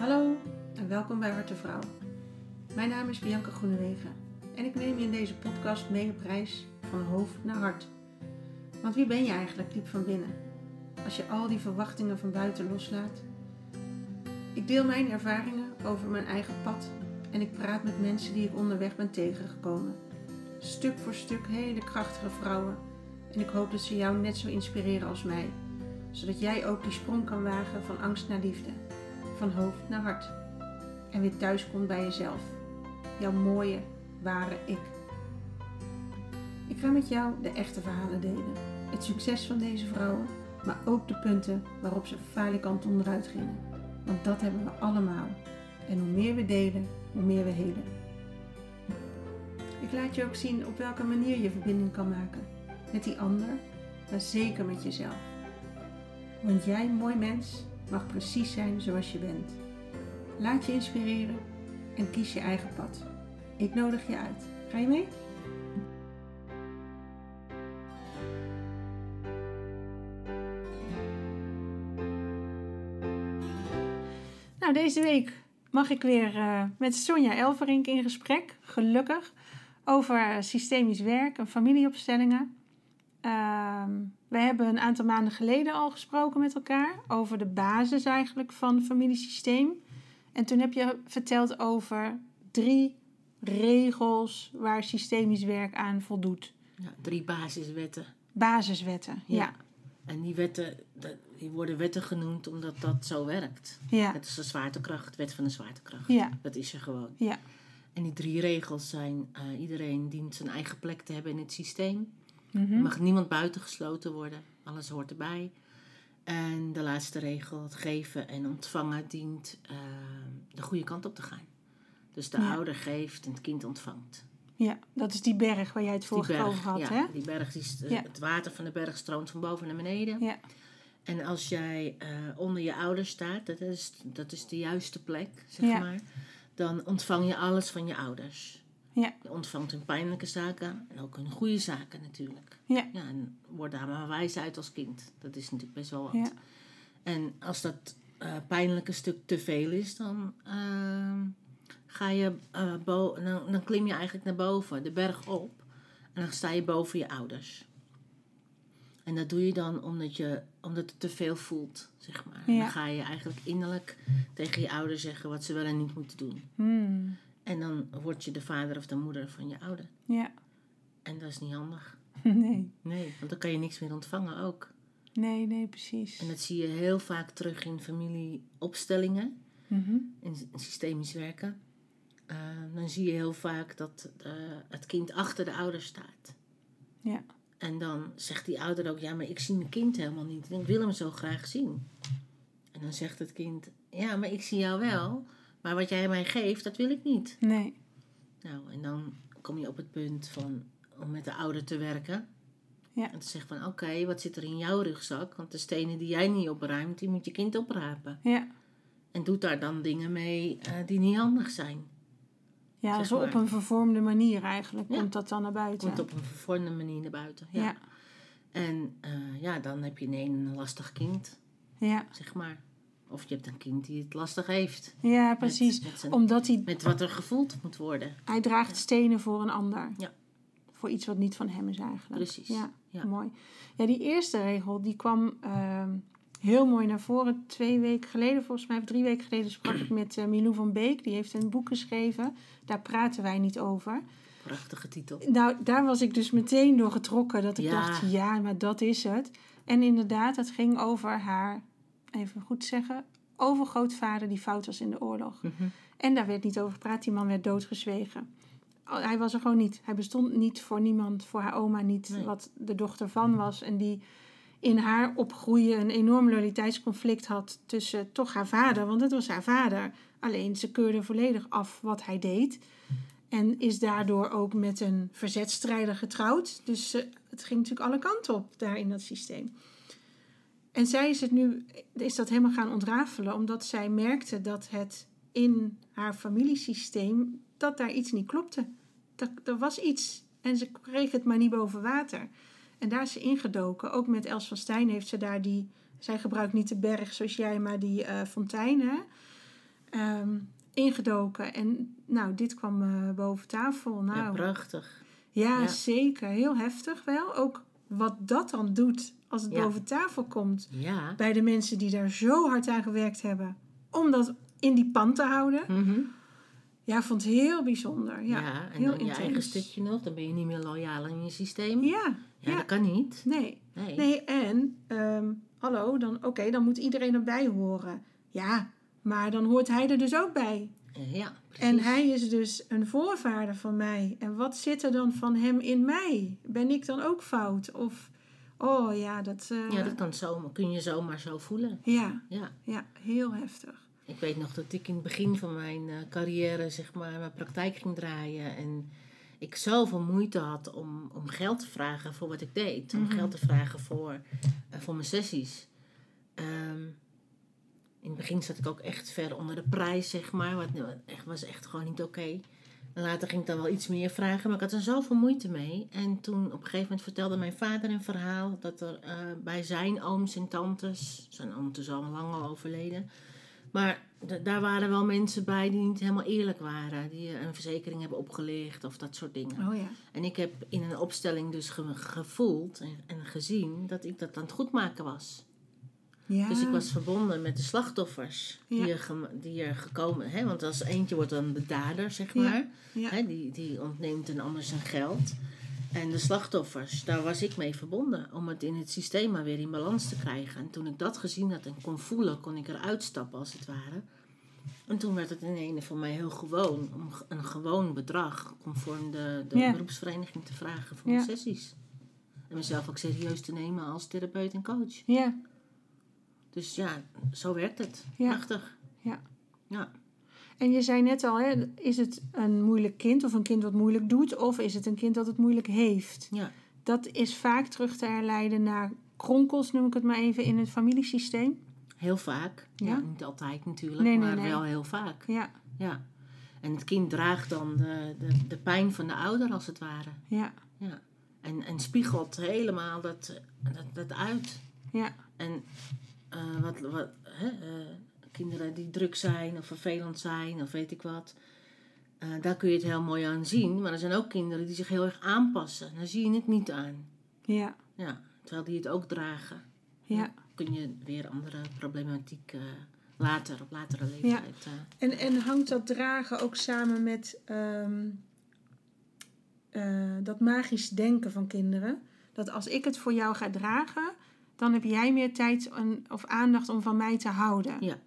Hallo en welkom bij Harte Vrouw. Mijn naam is Bianca Groenewegen en ik neem je in deze podcast mee op reis van hoofd naar hart. Want wie ben je eigenlijk diep van binnen? Als je al die verwachtingen van buiten loslaat. Ik deel mijn ervaringen over mijn eigen pad en ik praat met mensen die ik onderweg ben tegengekomen. Stuk voor stuk hele krachtige vrouwen en ik hoop dat ze jou net zo inspireren als mij, zodat jij ook die sprong kan wagen van angst naar liefde van hoofd naar hart. En weer thuis komt bij jezelf. Jouw mooie, ware ik. Ik ga met jou de echte verhalen delen. Het succes van deze vrouwen, maar ook de punten waarop ze falikant onderuit gingen. Want dat hebben we allemaal. En hoe meer we delen, hoe meer we helen. Ik laat je ook zien op welke manier je verbinding kan maken. Met die ander, maar zeker met jezelf. Want jij, mooi mens, mag precies zijn zoals je bent. Laat je inspireren en kies je eigen pad. Ik nodig je uit. Ga je mee? Nou, deze week mag ik weer uh, met Sonja Elverink in gesprek, gelukkig, over systemisch werk en familieopstellingen. Uh, we hebben een aantal maanden geleden al gesproken met elkaar over de basis eigenlijk van familiesysteem. En toen heb je verteld over drie regels waar systemisch werk aan voldoet. Ja, drie basiswetten. Basiswetten, ja. En die wetten, die worden wetten genoemd omdat dat zo werkt. Ja. Het is de zwaartekracht, wet van de zwaartekracht. Ja. Dat is er gewoon. Ja. En die drie regels zijn, uh, iedereen dient zijn eigen plek te hebben in het systeem. Mhm. Er mag niemand buitengesloten worden. Alles hoort erbij. En de laatste regel, het geven en ontvangen, dient uh, de goede kant op te gaan. Dus de ouder geeft en het kind ontvangt. Ja, dat is die berg waar jij het vorige keer over had, ja, hè? die berg, is, ja. het water van de berg stroomt van boven naar beneden. Ja. En als jij uh, onder je ouders staat, dat is, dat is de juiste plek, zeg maar, dan ontvang je alles van je ouders. Ja. Je ontvangt hun pijnlijke zaken en ook hun goede zaken natuurlijk. Ja. ja en word daar maar wijs uit als kind. Dat is natuurlijk best wel wat. Ja. En als dat uh, pijnlijke stuk te veel is, dan uh, ga je uh, dan, dan klim je eigenlijk naar boven, de berg op. En dan sta je boven je ouders. En dat doe je dan omdat, je, omdat het te veel voelt, zeg maar. Ja. Dan ga je eigenlijk innerlijk tegen je ouders zeggen wat ze wel en niet moeten doen. Hmm. En dan word je de vader of de moeder van je ouder. Ja. En dat is niet handig. Nee. Nee, want dan kan je niks meer ontvangen ook. Nee, nee, precies. En dat zie je heel vaak terug in familieopstellingen, mm in, systemisch werken. Uh, dan zie je heel vaak dat uh, het kind achter de ouder staat. Ja. En dan zegt die ouder ook, ja, maar ik zie mijn kind helemaal niet. En ik wil hem zo graag zien. En dan zegt het kind, ja, maar ik zie jou wel. Maar wat jij mij geeft, dat wil ik niet. Nee. Nou, en dan kom je op het punt van om met de ouder te werken. Ja. En te zeggen van oké, wat zit er in jouw rugzak? Want de stenen die jij niet opruimt, die moet je kind oprapen. Ja. En doet daar dan dingen mee uh, die niet handig zijn. Ja, zo op een vervormde manier eigenlijk komt dat dan naar buiten. Komt op een vervormde manier naar buiten, ja. ja. En uh, ja, dan heb je een, een lastig kind. Ja. Zeg maar. Of je hebt een kind die het lastig heeft. Ja, precies. Met, met Omdat hij, met wat er gevoeld moet worden. Hij draagt stenen voor een ander. Ja. Voor iets wat niet van hem is eigenlijk. Precies. Ja, ja. mooi. Ja, die eerste regel die kwam uh, heel mooi naar voren. Twee weken geleden, volgens mij, of drie weken geleden, sprak ik met uh, Milou van Beek. Die heeft een boek geschreven. Daar praten wij niet over. Prachtige titel. Nou, daar was ik dus meteen door getrokken. Dat ik ja. dacht, ja, maar dat is het. En inderdaad, het ging over haar even goed zeggen, overgrootvader die fout was in de oorlog. Mhm. En daar werd niet over gepraat. Die man werd doodgezwegen. Hij was er gewoon niet. Hij bestond niet voor niemand, voor haar oma niet, wat de dochter van was. En die in haar opgroeien een enorm loyaliteitsconflict had tussen toch haar vader, want het was haar vader. Alleen ze keurde volledig af wat hij deed. En is daardoor ook met een verzetstrijder getrouwd. Dus het ging natuurlijk alle kanten op daar in dat systeem. En zij is het nu, is dat helemaal gaan ontrafelen, omdat zij merkte dat het in haar familiesysteem, dat daar iets niet klopte. Dat, er was iets en ze kreeg het maar niet boven water. En daar is ze ingedoken. Ook met Els van Stijn heeft ze daar die, zij gebruikt niet de berg zoals jij, maar die uh, fonteinen. ehm, ingedoken. En nou, dit kwam uh, boven tafel. Nou, ja, prachtig. Ja, zeker. Heel heftig wel. Ook wat dat dan doet als het boven tafel komt. Ja. Bij de mensen die daar zo hard aan gewerkt hebben. Om dat in die pan te houden. Mhm. Ja, vond het heel bijzonder. Ja, ja en heel dan je eigen stukje nog. Dan ben je niet meer loyaal in je systeem. Ja. Ja, dat kan niet. Nee. Nee, nee en ehm, hallo, dan, oké, dan moet iedereen erbij horen. Ja, maar dan hoort hij er dus ook bij. Ja, precies. En hij is dus een voorvader van mij. En wat zit er dan van hem in mij? Ben ik dan ook fout? Of, oh ja, dat... Uh, ja, dat kan zomaar, kun je zomaar zo voelen. Ja, Ja. ja, heel heftig. Ik weet nog dat ik in het begin van mijn eh, carrière, zeg maar, mijn praktijk ging draaien. En ik zoveel moeite had om, om geld te vragen voor wat ik deed. Om Mhm. geld te vragen voor, eh, voor mijn sessies. Ehm, in het begin zat ik ook echt ver onder de prijs, zeg maar. Wat echt, was echt gewoon niet oké. Later ging ik dan wel iets meer vragen, maar ik had er zoveel moeite mee. En toen op een gegeven moment vertelde mijn vader een verhaal dat er eh, bij zijn ooms en tantes, zijn oom is al lang al overleden, maar daar waren wel mensen bij die niet helemaal eerlijk waren, die een verzekering hebben opgelicht of dat soort dingen. Oh ja. En ik heb in een opstelling dus ge- gevoeld en, en gezien dat ik dat aan het goedmaken was. Ja. Dus ik was verbonden met de slachtoffers die, er, die er gekomen hè? Want als eentje wordt dan de dader, zeg maar. Ja. Hè? Die, die ontneemt een ander zijn geld. En de slachtoffers, daar was ik mee verbonden. Om het in het systeem maar weer in balans te krijgen. En toen ik dat gezien had en kon voelen, kon ik eruit stappen als het ware. En toen werd het in ene voor mij heel gewoon om een gewoon bedrag conform de, de beroepsvereniging te vragen voor mijn sessies. En mezelf ook serieus te nemen als therapeut en coach. Ja. Dus ja, zo werkt het. Ja. Prachtig. Ja. Ja. En je zei net al, hè, is het een moeilijk kind of een kind wat moeilijk doet, of is het een kind dat het moeilijk heeft? Ja. Dat is vaak terug te herleiden naar kronkels, noem ik het maar even, in het familiesysteem. Heel vaak. Ja. Ja? niet altijd natuurlijk, Nee, nee, maar nee. wel heel vaak. Ja, Ja. En het kind draagt dan de, de, de pijn van de ouder als het ware. ja, Ja. En, en spiegelt helemaal dat, dat, dat uit. ja, En eh, wat, wat, hè, eh, kinderen die druk zijn of vervelend zijn of weet ik wat. eh, daar kun je het heel mooi aan zien. Maar er zijn ook kinderen die zich heel erg aanpassen. Daar zie je het niet aan. ja, Ja, terwijl die het ook dragen. ja. kun je weer andere problematiek later, op latere leeftijd. eh, En, en hangt dat dragen ook samen met ehm, eh, dat magisch denken van kinderen? Dat als ik het voor jou ga dragen, dan heb jij meer tijd en- of aandacht om van mij te houden. Ja.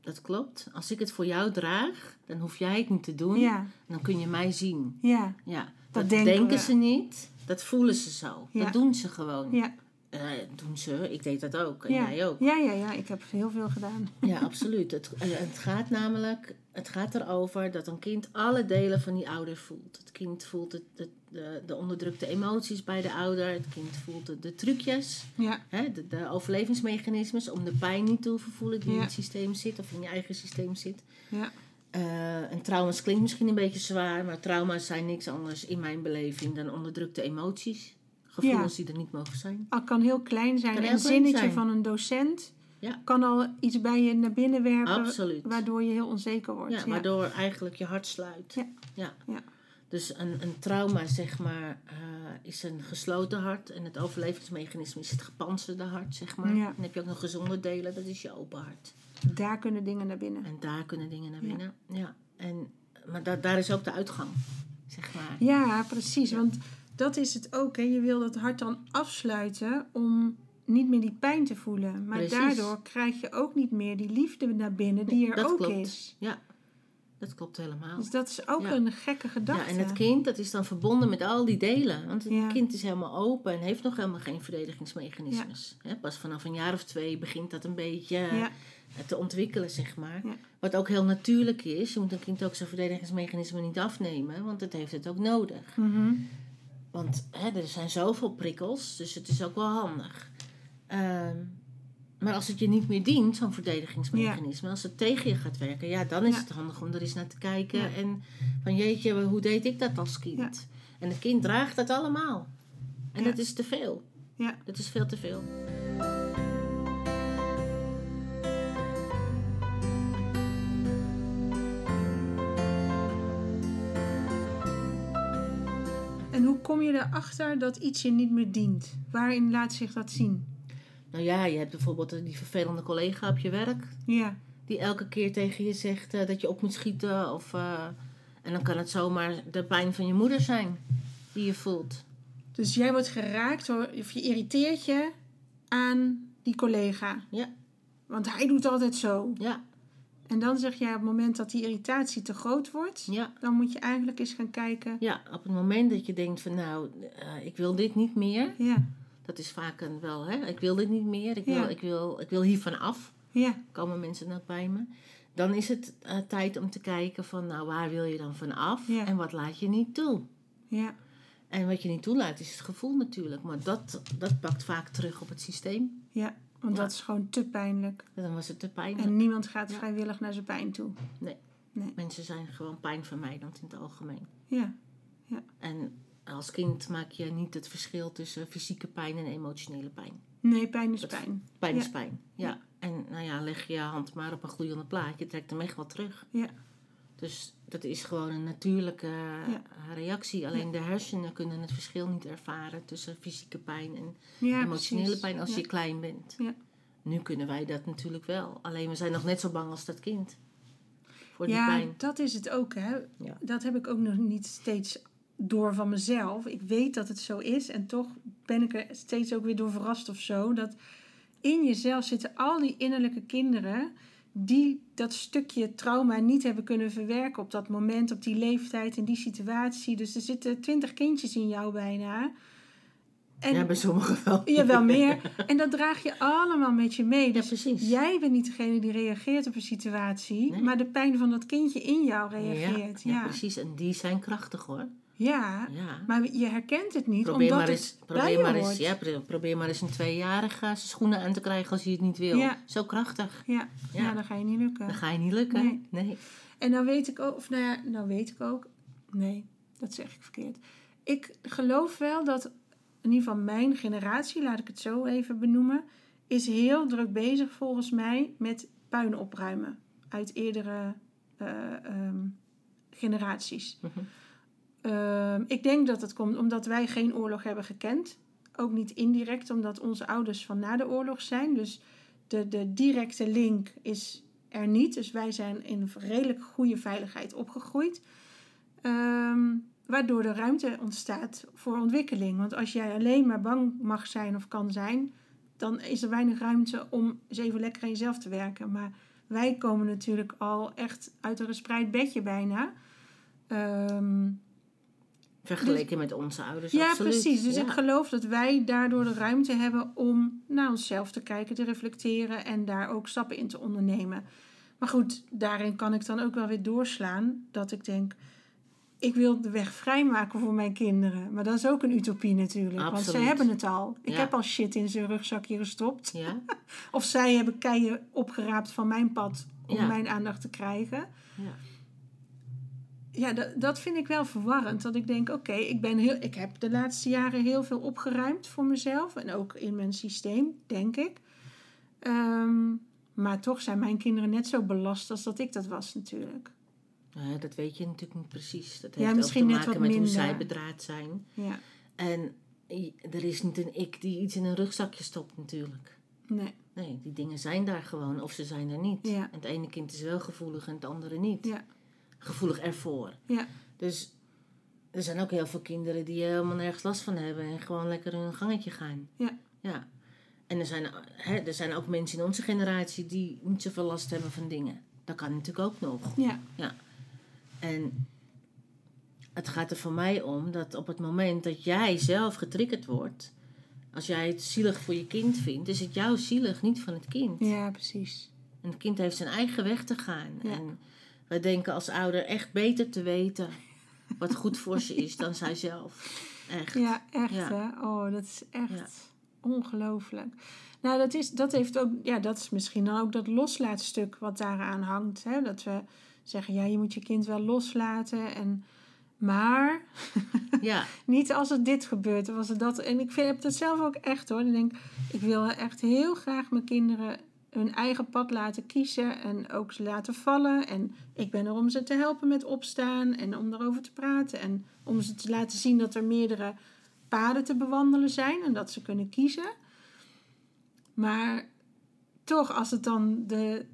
dat klopt. Als ik het voor jou draag, dan hoef jij het niet te doen. Ja, Dan kun je mij zien. ja, Ja, Dat dat, denken ze niet. Dat voelen ze zo. Ja. Dat doen ze gewoon. ja, Eh, doen ze. Ik deed dat ook. En ja. jij ook. Ja, ja, ja, ik heb heel veel gedaan. Ja, absoluut. Het, eh, het gaat namelijk, het gaat erover dat een kind alle delen van die ouder voelt. Het kind voelt het, het- de, de onderdrukte emoties bij de ouder. Het kind voelt de, de trucjes, Ja, hè, de, de overlevingsmechanismes om de pijn niet te hoeven voelen die in het systeem zit of in je eigen systeem zit. ja, Eh, en trauma's klinkt misschien een beetje zwaar, maar trauma's zijn niks anders in mijn beleving dan onderdrukte emoties. Gevoelens die er niet mogen zijn. het kan heel klein zijn. Een heel klein zinnetje zijn. van een docent Ja. kan al iets bij je naar binnen werpen, Absoluut. waardoor je heel onzeker wordt. Ja, waardoor eigenlijk je hart sluit. Ja. ja. Ja. Dus een, een trauma, zeg maar, eh, is een gesloten hart. En het overlevingsmechanisme is het gepantserde hart, zeg maar. Ja. Dan heb je ook nog gezonde delen, dat is je open hart. Daar kunnen dingen naar binnen. En daar kunnen dingen naar binnen. Ja. En, maar da- daar is ook de uitgang, zeg maar. Ja, precies. Want dat is het ook. Hè. Je wil dat hart dan afsluiten om niet meer die pijn te voelen. Maar Precies. daardoor krijg je ook niet meer die liefde naar binnen die er dat ook klopt. is. Ja, dat klopt helemaal. Dus dat is ook Ja. een gekke gedachte. Ja, en het kind dat is dan verbonden met al die delen. Want het Ja. kind is helemaal open en heeft nog helemaal geen verdedigingsmechanismes. Hè, pas vanaf een jaar of twee begint dat een beetje Ja. eh, te ontwikkelen, zeg maar. Ja. Wat ook heel natuurlijk is. Je moet een kind ook zijn verdedigingsmechanisme niet afnemen, want het heeft het ook nodig. Mhm. Want hè, er zijn zoveel prikkels, dus het is ook wel handig. Ehm, maar als het je niet meer dient, zo'n verdedigingsmechanisme, als het tegen je gaat werken, ja, dan is Ja. het handig om er eens naar te kijken. Ja. En van jeetje, hoe deed ik dat als kind? En het kind draagt dat allemaal. En dat is te veel. Ja. Dat is veel te veel. Kom je erachter dat iets je niet meer dient? Waarin laat zich dat zien? Nou ja, je hebt bijvoorbeeld die vervelende collega op je werk. Ja. Die elke keer tegen je zegt uh, dat je op moet schieten. Of, uh, en dan kan het zomaar de pijn van je moeder zijn die je voelt. Dus jij wordt geraakt of je irriteert je aan die collega. Ja. Want hij doet altijd zo. Ja. En dan zeg jij op het moment dat die irritatie te groot wordt, ja. dan moet je eigenlijk eens gaan kijken. Ja, op het moment dat je denkt van nou, uh, ik wil dit niet meer. Ja. Dat is vaak een wel, hè, ik wil dit niet meer, ik wil, ja. ik wil, ik wil hiervan af. Ja. Komen mensen dan bij me. Dan is het uh, tijd om te kijken van nou, waar wil je dan van af ja. en wat laat je niet toe. Ja. En wat je niet toelaat is het gevoel natuurlijk, maar dat, dat pakt vaak terug op het systeem. Ja. Want dat is gewoon te pijnlijk. dan was het te pijnlijk. En niemand gaat vrijwillig naar zijn pijn toe. Nee. nee. Mensen zijn gewoon pijnvermijdend in het algemeen. Ja. ja. En als kind maak je niet het verschil tussen fysieke pijn en emotionele pijn. Nee, pijn is pijn. Pijn is pijn, ja. En nou ja, leg je hand maar op een gloeiende plaat. Je trekt hem echt wel terug. Ja. Dus dat is gewoon een natuurlijke reactie. Alleen de hersenen kunnen het verschil niet ervaren tussen fysieke pijn en emotionele pijn als je klein bent. Nu kunnen wij dat natuurlijk wel. Alleen we zijn nog net zo bang als dat kind. Voor die ja, dat is het ook. Hè. Dat heb ik ook nog niet steeds door van mezelf. Ik weet dat het zo is en toch ben ik er steeds ook weer door verrast of zo. Dat in jezelf zitten al die innerlijke kinderen die dat stukje trauma niet hebben kunnen verwerken op dat moment, op die leeftijd, in die situatie. Dus er zitten twintig kindjes in jou bijna. En, ja, bij sommigen wel. Ja, wel meer. En dat draag je allemaal met je mee. Dus ja, precies. Jij bent niet degene die reageert op een situatie, maar de pijn van dat kindje in jou reageert. Ja, ja, precies. En die zijn krachtig hoor. Ja, maar je herkent het niet probeer omdat maar eens, probeer maar eens, ja, probeer maar eens een tweejarige schoenen aan te krijgen als hij het niet wil. Zo krachtig. Ja. ja. dan ga je niet lukken. Dan ga je niet lukken. Nee. nee. En dan weet ik ook, of nou ja, nou weet ik ook, nee, dat zeg ik verkeerd. Ik geloof wel dat, in ieder geval mijn generatie, laat ik het zo even benoemen, is heel druk bezig volgens mij met puin opruimen uit eerdere uh, um, generaties. Mm Ehm, ik denk dat het komt omdat wij geen oorlog hebben gekend. Ook niet indirect, omdat onze ouders van na de oorlog zijn. Dus de, de directe link is er niet. Dus wij zijn in redelijk goede veiligheid opgegroeid. Ehm, waardoor er ruimte ontstaat voor ontwikkeling. Want als jij alleen maar bang mag zijn of kan zijn, dan is er weinig ruimte om eens even lekker aan jezelf te werken. Maar wij komen natuurlijk al echt uit een gespreid bedje bijna. Um, Vergeleken dus- met onze ouders. Ja, precies. Dus ik geloof dat wij daardoor de ruimte hebben om naar onszelf te kijken, te reflecteren en daar ook stappen in te ondernemen. Maar goed, daarin kan ik dan ook wel weer doorslaan dat ik denk, ik wil de weg vrijmaken voor mijn kinderen. Maar dat is ook een utopie natuurlijk, Absoluut. want zij hebben het al. Ik heb al shit in zijn rugzakje gestopt. Ja. of zij hebben keien opgeraapt van mijn pad om mijn aandacht te krijgen. Ja ja, dat, dat vind ik wel verwarrend. Dat ik denk, oké, ik ben heel, ik heb de laatste jaren heel veel opgeruimd voor mezelf. En ook in mijn systeem, denk ik. Ehm, maar toch zijn mijn kinderen net zo belast als dat ik dat was natuurlijk. Ja, dat weet je natuurlijk niet precies. Dat heeft ja, misschien ook te maken met hoe zij bedraad zijn. Ja. En er is niet een ik die iets in een rugzakje stopt natuurlijk. Nee. Nee, die dingen zijn daar gewoon of ze zijn er niet. Ja. En het ene kind is wel gevoelig en het andere niet. Ja gevoelig ervoor. Ja. Dus er zijn ook heel veel kinderen die helemaal nergens last van hebben en gewoon lekker hun gangetje gaan. Ja. ja. En er zijn, hè, er zijn ook mensen in onze generatie die niet zoveel last hebben van dingen. Dat kan natuurlijk ook nog. Ja. ja. En het gaat er voor mij om dat op het moment dat jij zelf getriggerd wordt, als jij het zielig voor je kind vindt, is het jouw zielig, niet van het kind. Ja, precies. En het kind heeft zijn eigen weg te gaan. Ja. En wij denken als ouder echt beter te weten wat goed voor ze is dan zijzelf. Echt. Ja, echt hè. Oh, dat is echt ongelooflijk. Nou, dat, is, dat heeft ook, ja, dat is misschien dan ook dat loslaatstuk wat daaraan hangt. Hè? Dat we zeggen, ja, je moet je kind wel loslaten. En, maar ja. niet als het dit gebeurt als het dat. En ik vind, heb dat zelf ook echt hoor. Ik denk, ik wil echt heel graag mijn kinderen hun eigen pad laten kiezen en ook ze laten vallen. En ik ben er om ze te helpen met opstaan en om erover te praten. En om ze te laten zien dat er meerdere paden te bewandelen zijn en dat ze kunnen kiezen. Maar toch, als het dan de,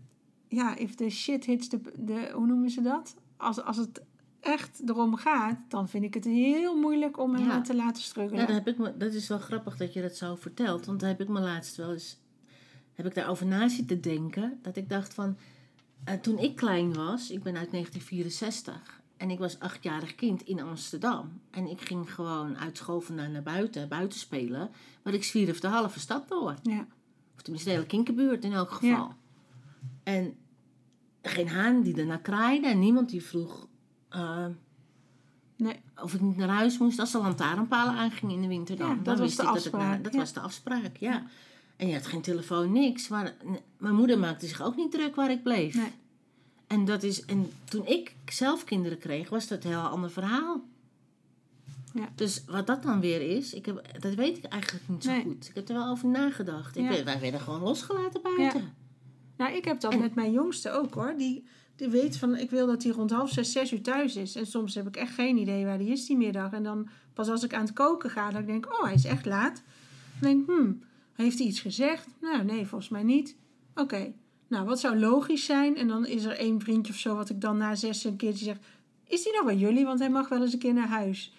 ja, if the shit hits de, de hoe noemen ze dat? Als, als het echt erom gaat, dan vind ik het heel moeilijk om hem te laten struggelen. Ja, dat, heb ik me, dat is wel grappig dat je dat zo vertelt. Want daar heb ik me laatst wel eens heb ik daarover na zitten denken. Dat ik dacht van, uh, toen ik klein was, ik ben uit 1964. En ik was achtjarig kind in Amsterdam. En ik ging gewoon uit school vandaan naar buiten, buiten spelen. Maar ik zwierf de halve stad door. Ja. Of tenminste de hele kinkerbuurt in elk geval. Ja. En geen haan die ernaar kraaide. En niemand die vroeg uh, nee. of ik niet naar huis moest. Als de lantaarnpalen aangingen in de winter dan. Ja, dat dan was de afspraak. Dat, dat was de afspraak, ja. En je had geen telefoon, niks. Maar mijn moeder maakte zich ook niet druk waar ik bleef. Nee. En, dat is, en toen ik zelf kinderen kreeg, was dat een heel ander verhaal. Ja. Dus wat dat dan weer is, ik heb, dat weet ik eigenlijk niet zo goed. Ik heb er wel over nagedacht. Ik, wij werden gewoon losgelaten buiten. Ja. Nou, ik heb dat met mijn jongste ook hoor. Die, die weet van, ik wil dat hij rond half zes, zes uur thuis is. En soms heb ik echt geen idee waar die is die middag. En dan pas als ik aan het koken ga, dan denk ik, oh, hij is echt laat. Dan denk ik, hmm, heeft hij iets gezegd? Nou, nee, volgens mij niet. Oké, nou, wat zou logisch zijn? En dan is er één vriendje of zo wat ik dan na zes een keertje zeg... Is hij nog bij jullie? Want hij mag wel eens een keer naar huis.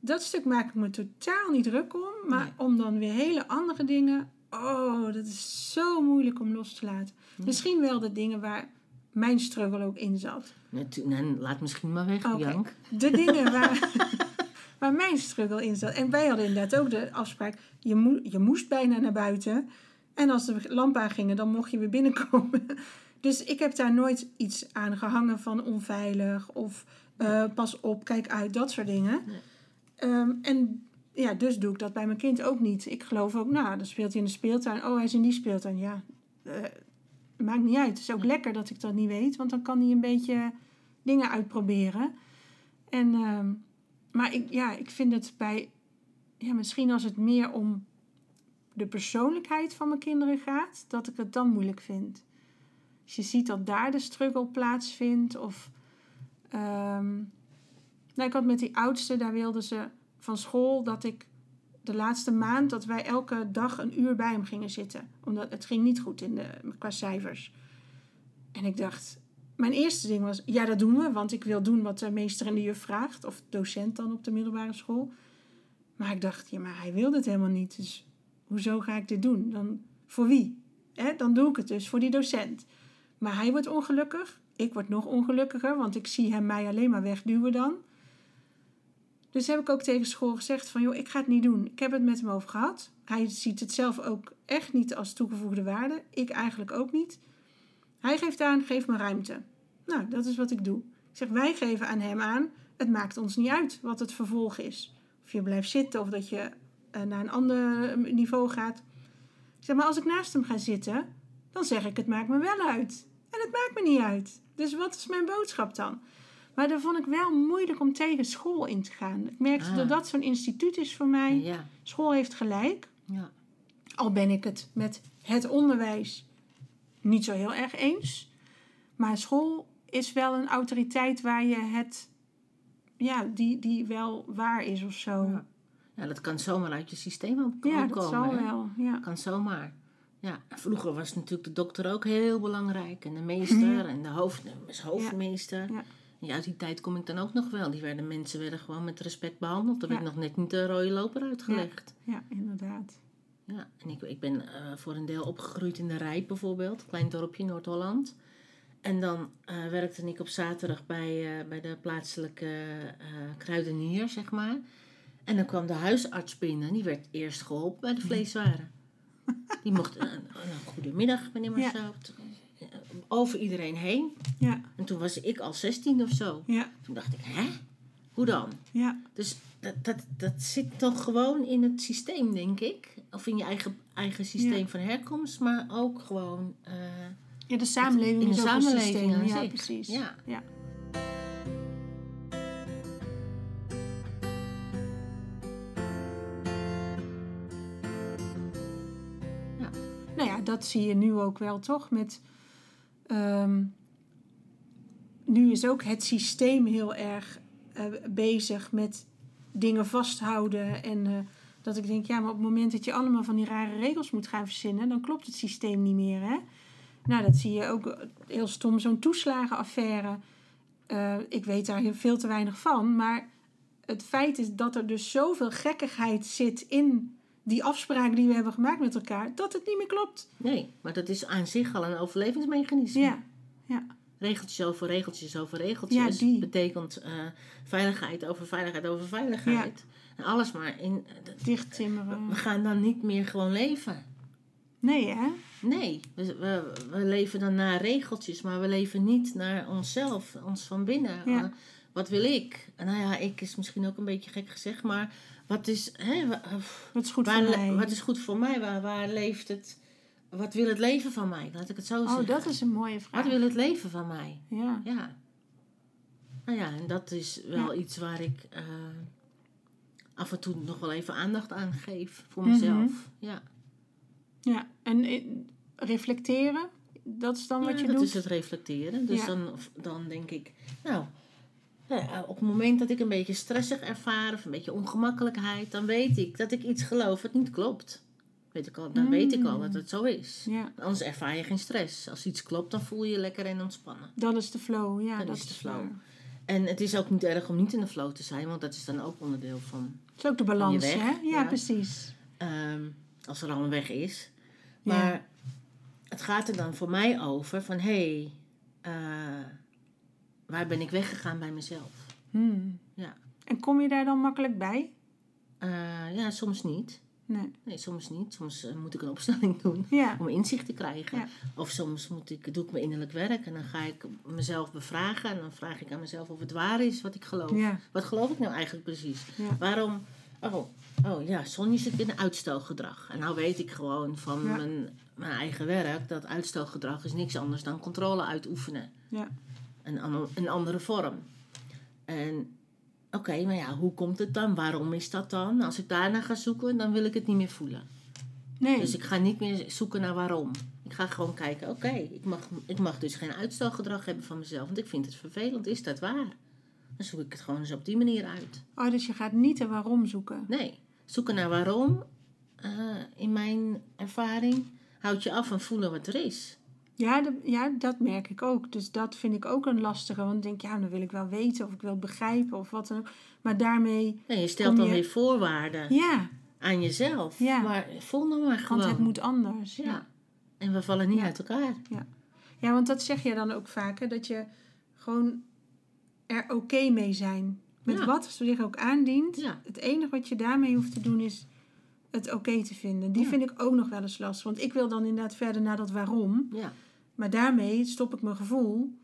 Dat stuk maak ik me totaal niet druk om. Maar om dan weer hele andere dingen... Oh, dat is zo moeilijk om los te laten. Misschien wel de dingen waar mijn struggle ook in zat. Nee, laat misschien maar weg, okay. Jank. De dingen waar... waar mijn struggle in zat. En wij hadden inderdaad ook de afspraak, je, je moest bijna naar buiten. En als de lampen aangingen, dan mocht je weer binnenkomen. Dus ik heb daar nooit iets aan gehangen van onveilig of uh, pas op, kijk uit, dat soort dingen. Um, en ja, dus doe ik dat bij mijn kind ook niet. Ik geloof ook, nou, dan speelt hij in de speeltuin. Oh, hij is in die speeltuin. Ja, uh, maakt niet uit. Het is ook lekker dat ik dat niet weet, want dan kan hij een beetje dingen uitproberen. En um, maar ik, ja, ik vind het bij, ja, misschien als het meer om de persoonlijkheid van mijn kinderen gaat, dat ik het dan moeilijk vind. Als je ziet dat daar de struggle plaatsvindt, of. Um, nou, ik had met die oudste, daar wilden ze van school dat ik de laatste maand dat wij elke dag een uur bij hem gingen zitten. Omdat het ging niet goed in de, qua cijfers. En ik dacht, mijn eerste ding was, ja, dat doen we, want ik wil doen wat de meester en de juf vraagt, of docent dan op de middelbare school. Maar ik dacht, ja, maar hij wil dit helemaal niet, dus hoezo ga ik dit doen? Dan voor wie? Dan doe ik het dus voor die docent. Maar hij wordt ongelukkig, ik word nog ongelukkiger, want ik zie hem mij alleen maar wegduwen dan. Dus heb ik ook tegen school gezegd van, joh, ik ga het niet doen. Ik heb het met hem over gehad. Hij ziet het zelf ook echt niet als toegevoegde waarde. Ik eigenlijk ook niet. Hij geeft aan, geef me ruimte. Nou, dat is wat ik doe. Ik zeg, wij geven aan hem aan, het maakt ons niet uit wat het vervolg is. Of je blijft zitten of dat je uh, naar een ander niveau gaat. Ik zeg, maar als ik naast hem ga zitten, dan zeg ik, het maakt me wel uit. En het maakt me niet uit. Dus wat is mijn boodschap dan? Maar dan vond ik wel moeilijk om tegen school in te gaan. Ik merkte ah. dat dat zo'n instituut is voor mij. Ja. School heeft gelijk. Ja. Al ben ik het met het onderwijs niet zo heel erg eens. Maar school is wel een autoriteit waar je het, ja, die, die wel waar is of zo. Ja. ja dat kan zomaar uit je systeem komen. Ja, dat zal wel. Ja. Kan zomaar. Ja, vroeger was natuurlijk de dokter ook heel belangrijk. En de meester en de hoofd, hoofdmeester. Ja. Ja. uit die tijd kom ik dan ook nog wel. Die werden, mensen werden gewoon met respect behandeld. Dan werd nog net niet de rode loper uitgelegd. Ja, inderdaad. Ja, en ik, ik ben uh, voor een deel opgegroeid in de Rijp bijvoorbeeld. Een klein dorpje in Noord-Holland. En dan uh, werkte ik op zaterdag bij, uh, bij de plaatselijke kruidenier, zeg maar. En dan kwam de huisarts binnen. Die werd eerst geholpen bij de vleeswaren. Die mocht een, een goedemiddag, meneer Marcel. Ja. Over iedereen heen. Ja. En toen was ik al 16 of zo. Ja. Toen dacht ik, hè? Hoe dan? Ja. Dus dat, dat, dat zit toch gewoon in het systeem, denk ik. Of in je eigen, eigen systeem van herkomst, maar ook gewoon ja, de samenleving in de samenleving. Ja, precies. Ja. ja. Nou ja, dat zie je nu ook wel, toch? Met, ehm, nu is ook het systeem heel erg uh, bezig met dingen vasthouden. En uh, dat ik denk, ja, maar op het moment dat je allemaal van die rare regels moet gaan verzinnen, dan klopt het systeem niet meer. Hè? Nou, dat zie je ook heel stom, zo'n toeslagenaffaire. Uh, ik weet daar heel veel te weinig van, maar het feit is dat er dus zoveel gekkigheid zit in die afspraken die we hebben gemaakt met elkaar, dat het niet meer klopt. Nee, maar dat is aan zich al een overlevingsmechanisme. Ja, ja. Regeltjes over regeltjes over regeltjes. Ja, betekent uh, veiligheid over veiligheid over veiligheid. Ja. En alles maar in. Uh, Dichttimmeren. We gaan dan niet meer gewoon leven. Nee, hè? Nee, we, we, we, leven dan naar regeltjes, maar we leven niet naar onszelf, ons van binnen. Ja. Uh, wat wil ik? Nou ja, ik is misschien ook een beetje gek gezegd, maar wat is, hè, wat is goed waar, voor mij? Wat is goed voor mij? Waar, waar leeft het? Wat wil het leven van mij? Laat ik het zo oh, zeggen. Oh, dat is een mooie vraag. Wat wil het leven van mij? Ja. Ja. Nou ja, en dat is wel ja. iets waar ik uh, af en toe nog wel even aandacht aan geef voor mezelf. Mm -hmm. Ja. Ja, en reflecteren, dat is dan wat je dat doet? is het reflecteren. Dus dan, dan denk ik, nou, op het moment dat ik een beetje stressig ervaar of een beetje ongemakkelijkheid, dan weet ik dat ik iets geloof wat niet klopt. Weet ik al, dan mm. weet ik al dat het zo is. Ja. Anders ervaar je geen stress. Als iets klopt, dan voel je je lekker en ontspannen. Dan is de flow, ja. Dan dat is de flow. En het is ook niet erg om niet in de flow te zijn, want dat is dan ook onderdeel van. Het is ook de balans, hè? Ja, ja. precies. Um, als er al een weg is. Maar ja. het gaat er dan voor mij over van hé, hey, uh, waar ben ik weggegaan bij mezelf? Hmm. Ja. En kom je daar dan makkelijk bij? Uh, ja, soms niet. Nee. Nee, soms niet. Soms uh, moet ik een opstelling doen ja. om inzicht te krijgen. Ja. Of soms moet ik, doe ik mijn innerlijk werk en dan ga ik mezelf bevragen. En dan vraag ik aan mezelf of het waar is wat ik geloof. Ja. Wat geloof ik nou eigenlijk precies? Waarom... Oh, oh ja, Sonja zit in uitstelgedrag. En nou weet ik gewoon van mijn, mijn eigen werk dat uitstelgedrag is niks anders dan controle uitoefenen. Ja. Een, een andere vorm. En oké, maar ja, hoe komt het dan? Waarom is dat dan? Als ik daarna ga zoeken, dan wil ik het niet meer voelen. Nee. Dus ik ga niet meer zoeken naar waarom. Ik ga gewoon kijken, oké, ik, mag, ik mag dus geen uitstelgedrag hebben van mezelf, want ik vind het vervelend. Is dat waar? Dan zoek ik het gewoon eens op die manier uit. Oh, dus je gaat niet de waarom zoeken. Nee, zoeken naar waarom, eh, in mijn ervaring, houdt je af van voelen wat er is. Ja, de- ja, dat merk ik ook. Dus dat vind ik ook een lastige. Want ik denk, ja, dan wil ik wel weten of ik wil begrijpen of wat dan ook. Maar daarmee, Nee, je stelt dan je- weer voorwaarden ja, aan jezelf. Ja. Maar voel nou maar gewoon. want het moet anders. Ja. ja. En we vallen niet Ja. uit elkaar. ja, want dat zeg je dan ook vaker. Dat je gewoon er oké mee zijn. Met Ja. wat zich ook aandient. Ja. Het enige wat je daarmee hoeft te doen is het oké te vinden. Die Ja. vind ik ook nog wel eens lastig. Want ik wil dan inderdaad verder naar dat waarom. Ja. Maar daarmee stop ik mijn gevoel.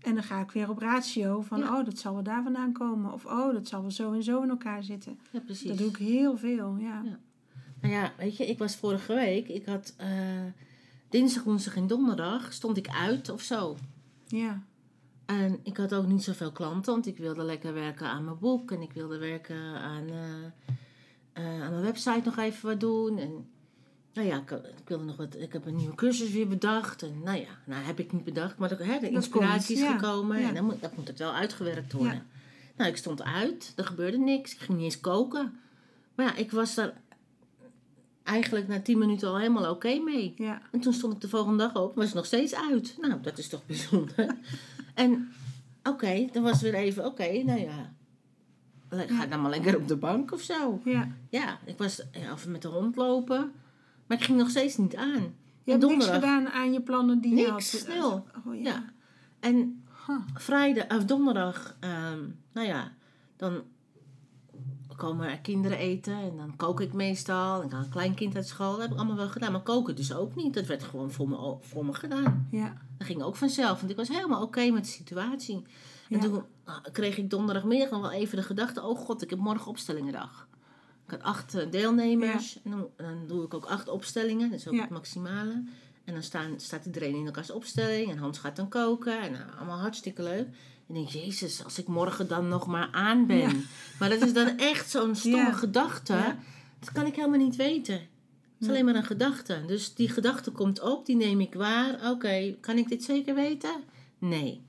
En dan ga ik weer op ratio van, Ja. oh, dat zal wel daar vandaan komen. Of, oh, dat zal wel zo en zo in elkaar zitten. ja, precies. Dat doe ik heel veel, ja. Ja. Nou ja, weet je, ik was vorige week, ik had eh, dinsdag, woensdag en donderdag stond ik uit of zo. Ja, En ik had ook niet zoveel klanten, want ik wilde lekker werken aan mijn boek en ik wilde werken aan, eh, aan mijn website nog even wat doen. En nou ja, ik, ik wilde nog wat, ik heb een nieuwe cursus weer bedacht. En nou ja, nou heb ik niet bedacht, maar de, hè, de inspiratie is ja. gekomen Ja. en dan moet, dat moet het wel uitgewerkt worden. Ja. Nou, ik stond uit, er gebeurde niks, ik ging niet eens koken. Maar ja, ik was daar eigenlijk na tien minuten al helemaal oké mee. ja, En toen stond ik de volgende dag op, was ik nog steeds uit. Nou, dat is toch bijzonder. en oké, dan was weer even, oké, nou ja. Ga dan maar lekker op de bank of zo. ja. Ja, ik was of met de hond lopen, maar ik ging nog steeds niet aan. Je hebt niks gedaan aan je plannen die je had. Niks, snel. Oh, ja. Ja. En Huh. vrijdag of donderdag, ehm, nou ja, dan komen er kinderen eten en dan kook ik meestal. Ik had een klein kind uit school, dat heb ik allemaal wel gedaan. Maar koken dus ook niet, dat werd gewoon voor me, voor me gedaan. Ja, Dat ging ook vanzelf, want ik was helemaal oké met de situatie. En Ja. toen ah, kreeg ik donderdagmiddag nog wel even de gedachte: oh god, ik heb morgen opstellingendag. Ik had acht eh, deelnemers en dan, dan doe ik ook acht opstellingen, dat is ook het maximale. En dan staan, staat iedereen in elkaars opstelling en Hans gaat dan koken en nou, allemaal hartstikke leuk. En ik denk, jezus, als ik morgen dan nog maar aan ben. Ja. Maar dat is dan echt zo'n stomme Ja. gedachte. Ja. Dat kan ik helemaal niet weten. is alleen maar een gedachte. Dus die gedachte komt op, die neem ik waar. Oké, kan ik dit zeker weten? Nee.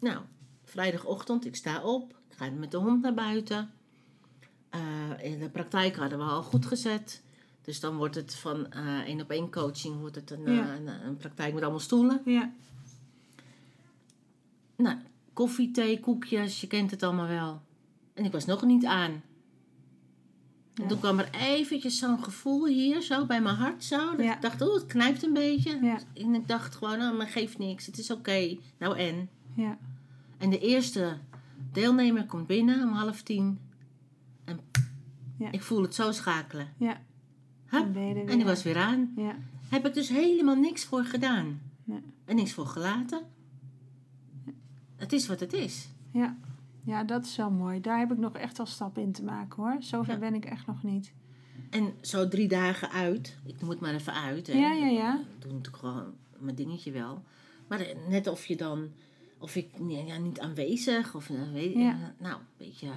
Nou, vrijdagochtend, ik sta op, ik ga met de hond naar buiten. Uh, in de praktijk hadden we al goed gezet. Dus dan wordt het van uh, één op één coaching wordt het een, ja. een, een, praktijk met allemaal stoelen. Ja. Nou, koffie, thee, koekjes, je kent het allemaal wel. En ik was nog niet aan. En toen kwam er eventjes zo'n gevoel hier, zo bij mijn hart, zo. Dat ik dacht, oh, het knijpt een beetje. En ik dacht gewoon, oh, maar geeft niks, het is oké. Nou en? Ja. En de eerste deelnemer komt binnen om half tien. Ik voel het zo schakelen. Ja. Hup, en die was weer aan. Ja. Heb ik dus helemaal niks voor gedaan. En niks voor gelaten. Het is wat het is. Ja. Ja, dat is wel mooi. Daar heb ik nog echt wel stappen in te maken hoor. Zover ben ik echt nog niet. En zo drie dagen uit. Ik moet maar even uit. Hè. Ja, ja, ja. Ik doe natuurlijk gewoon mijn dingetje wel. Maar net of je dan... Of ik ja, niet aanwezig. Of eh, weet ja. nou, een beetje...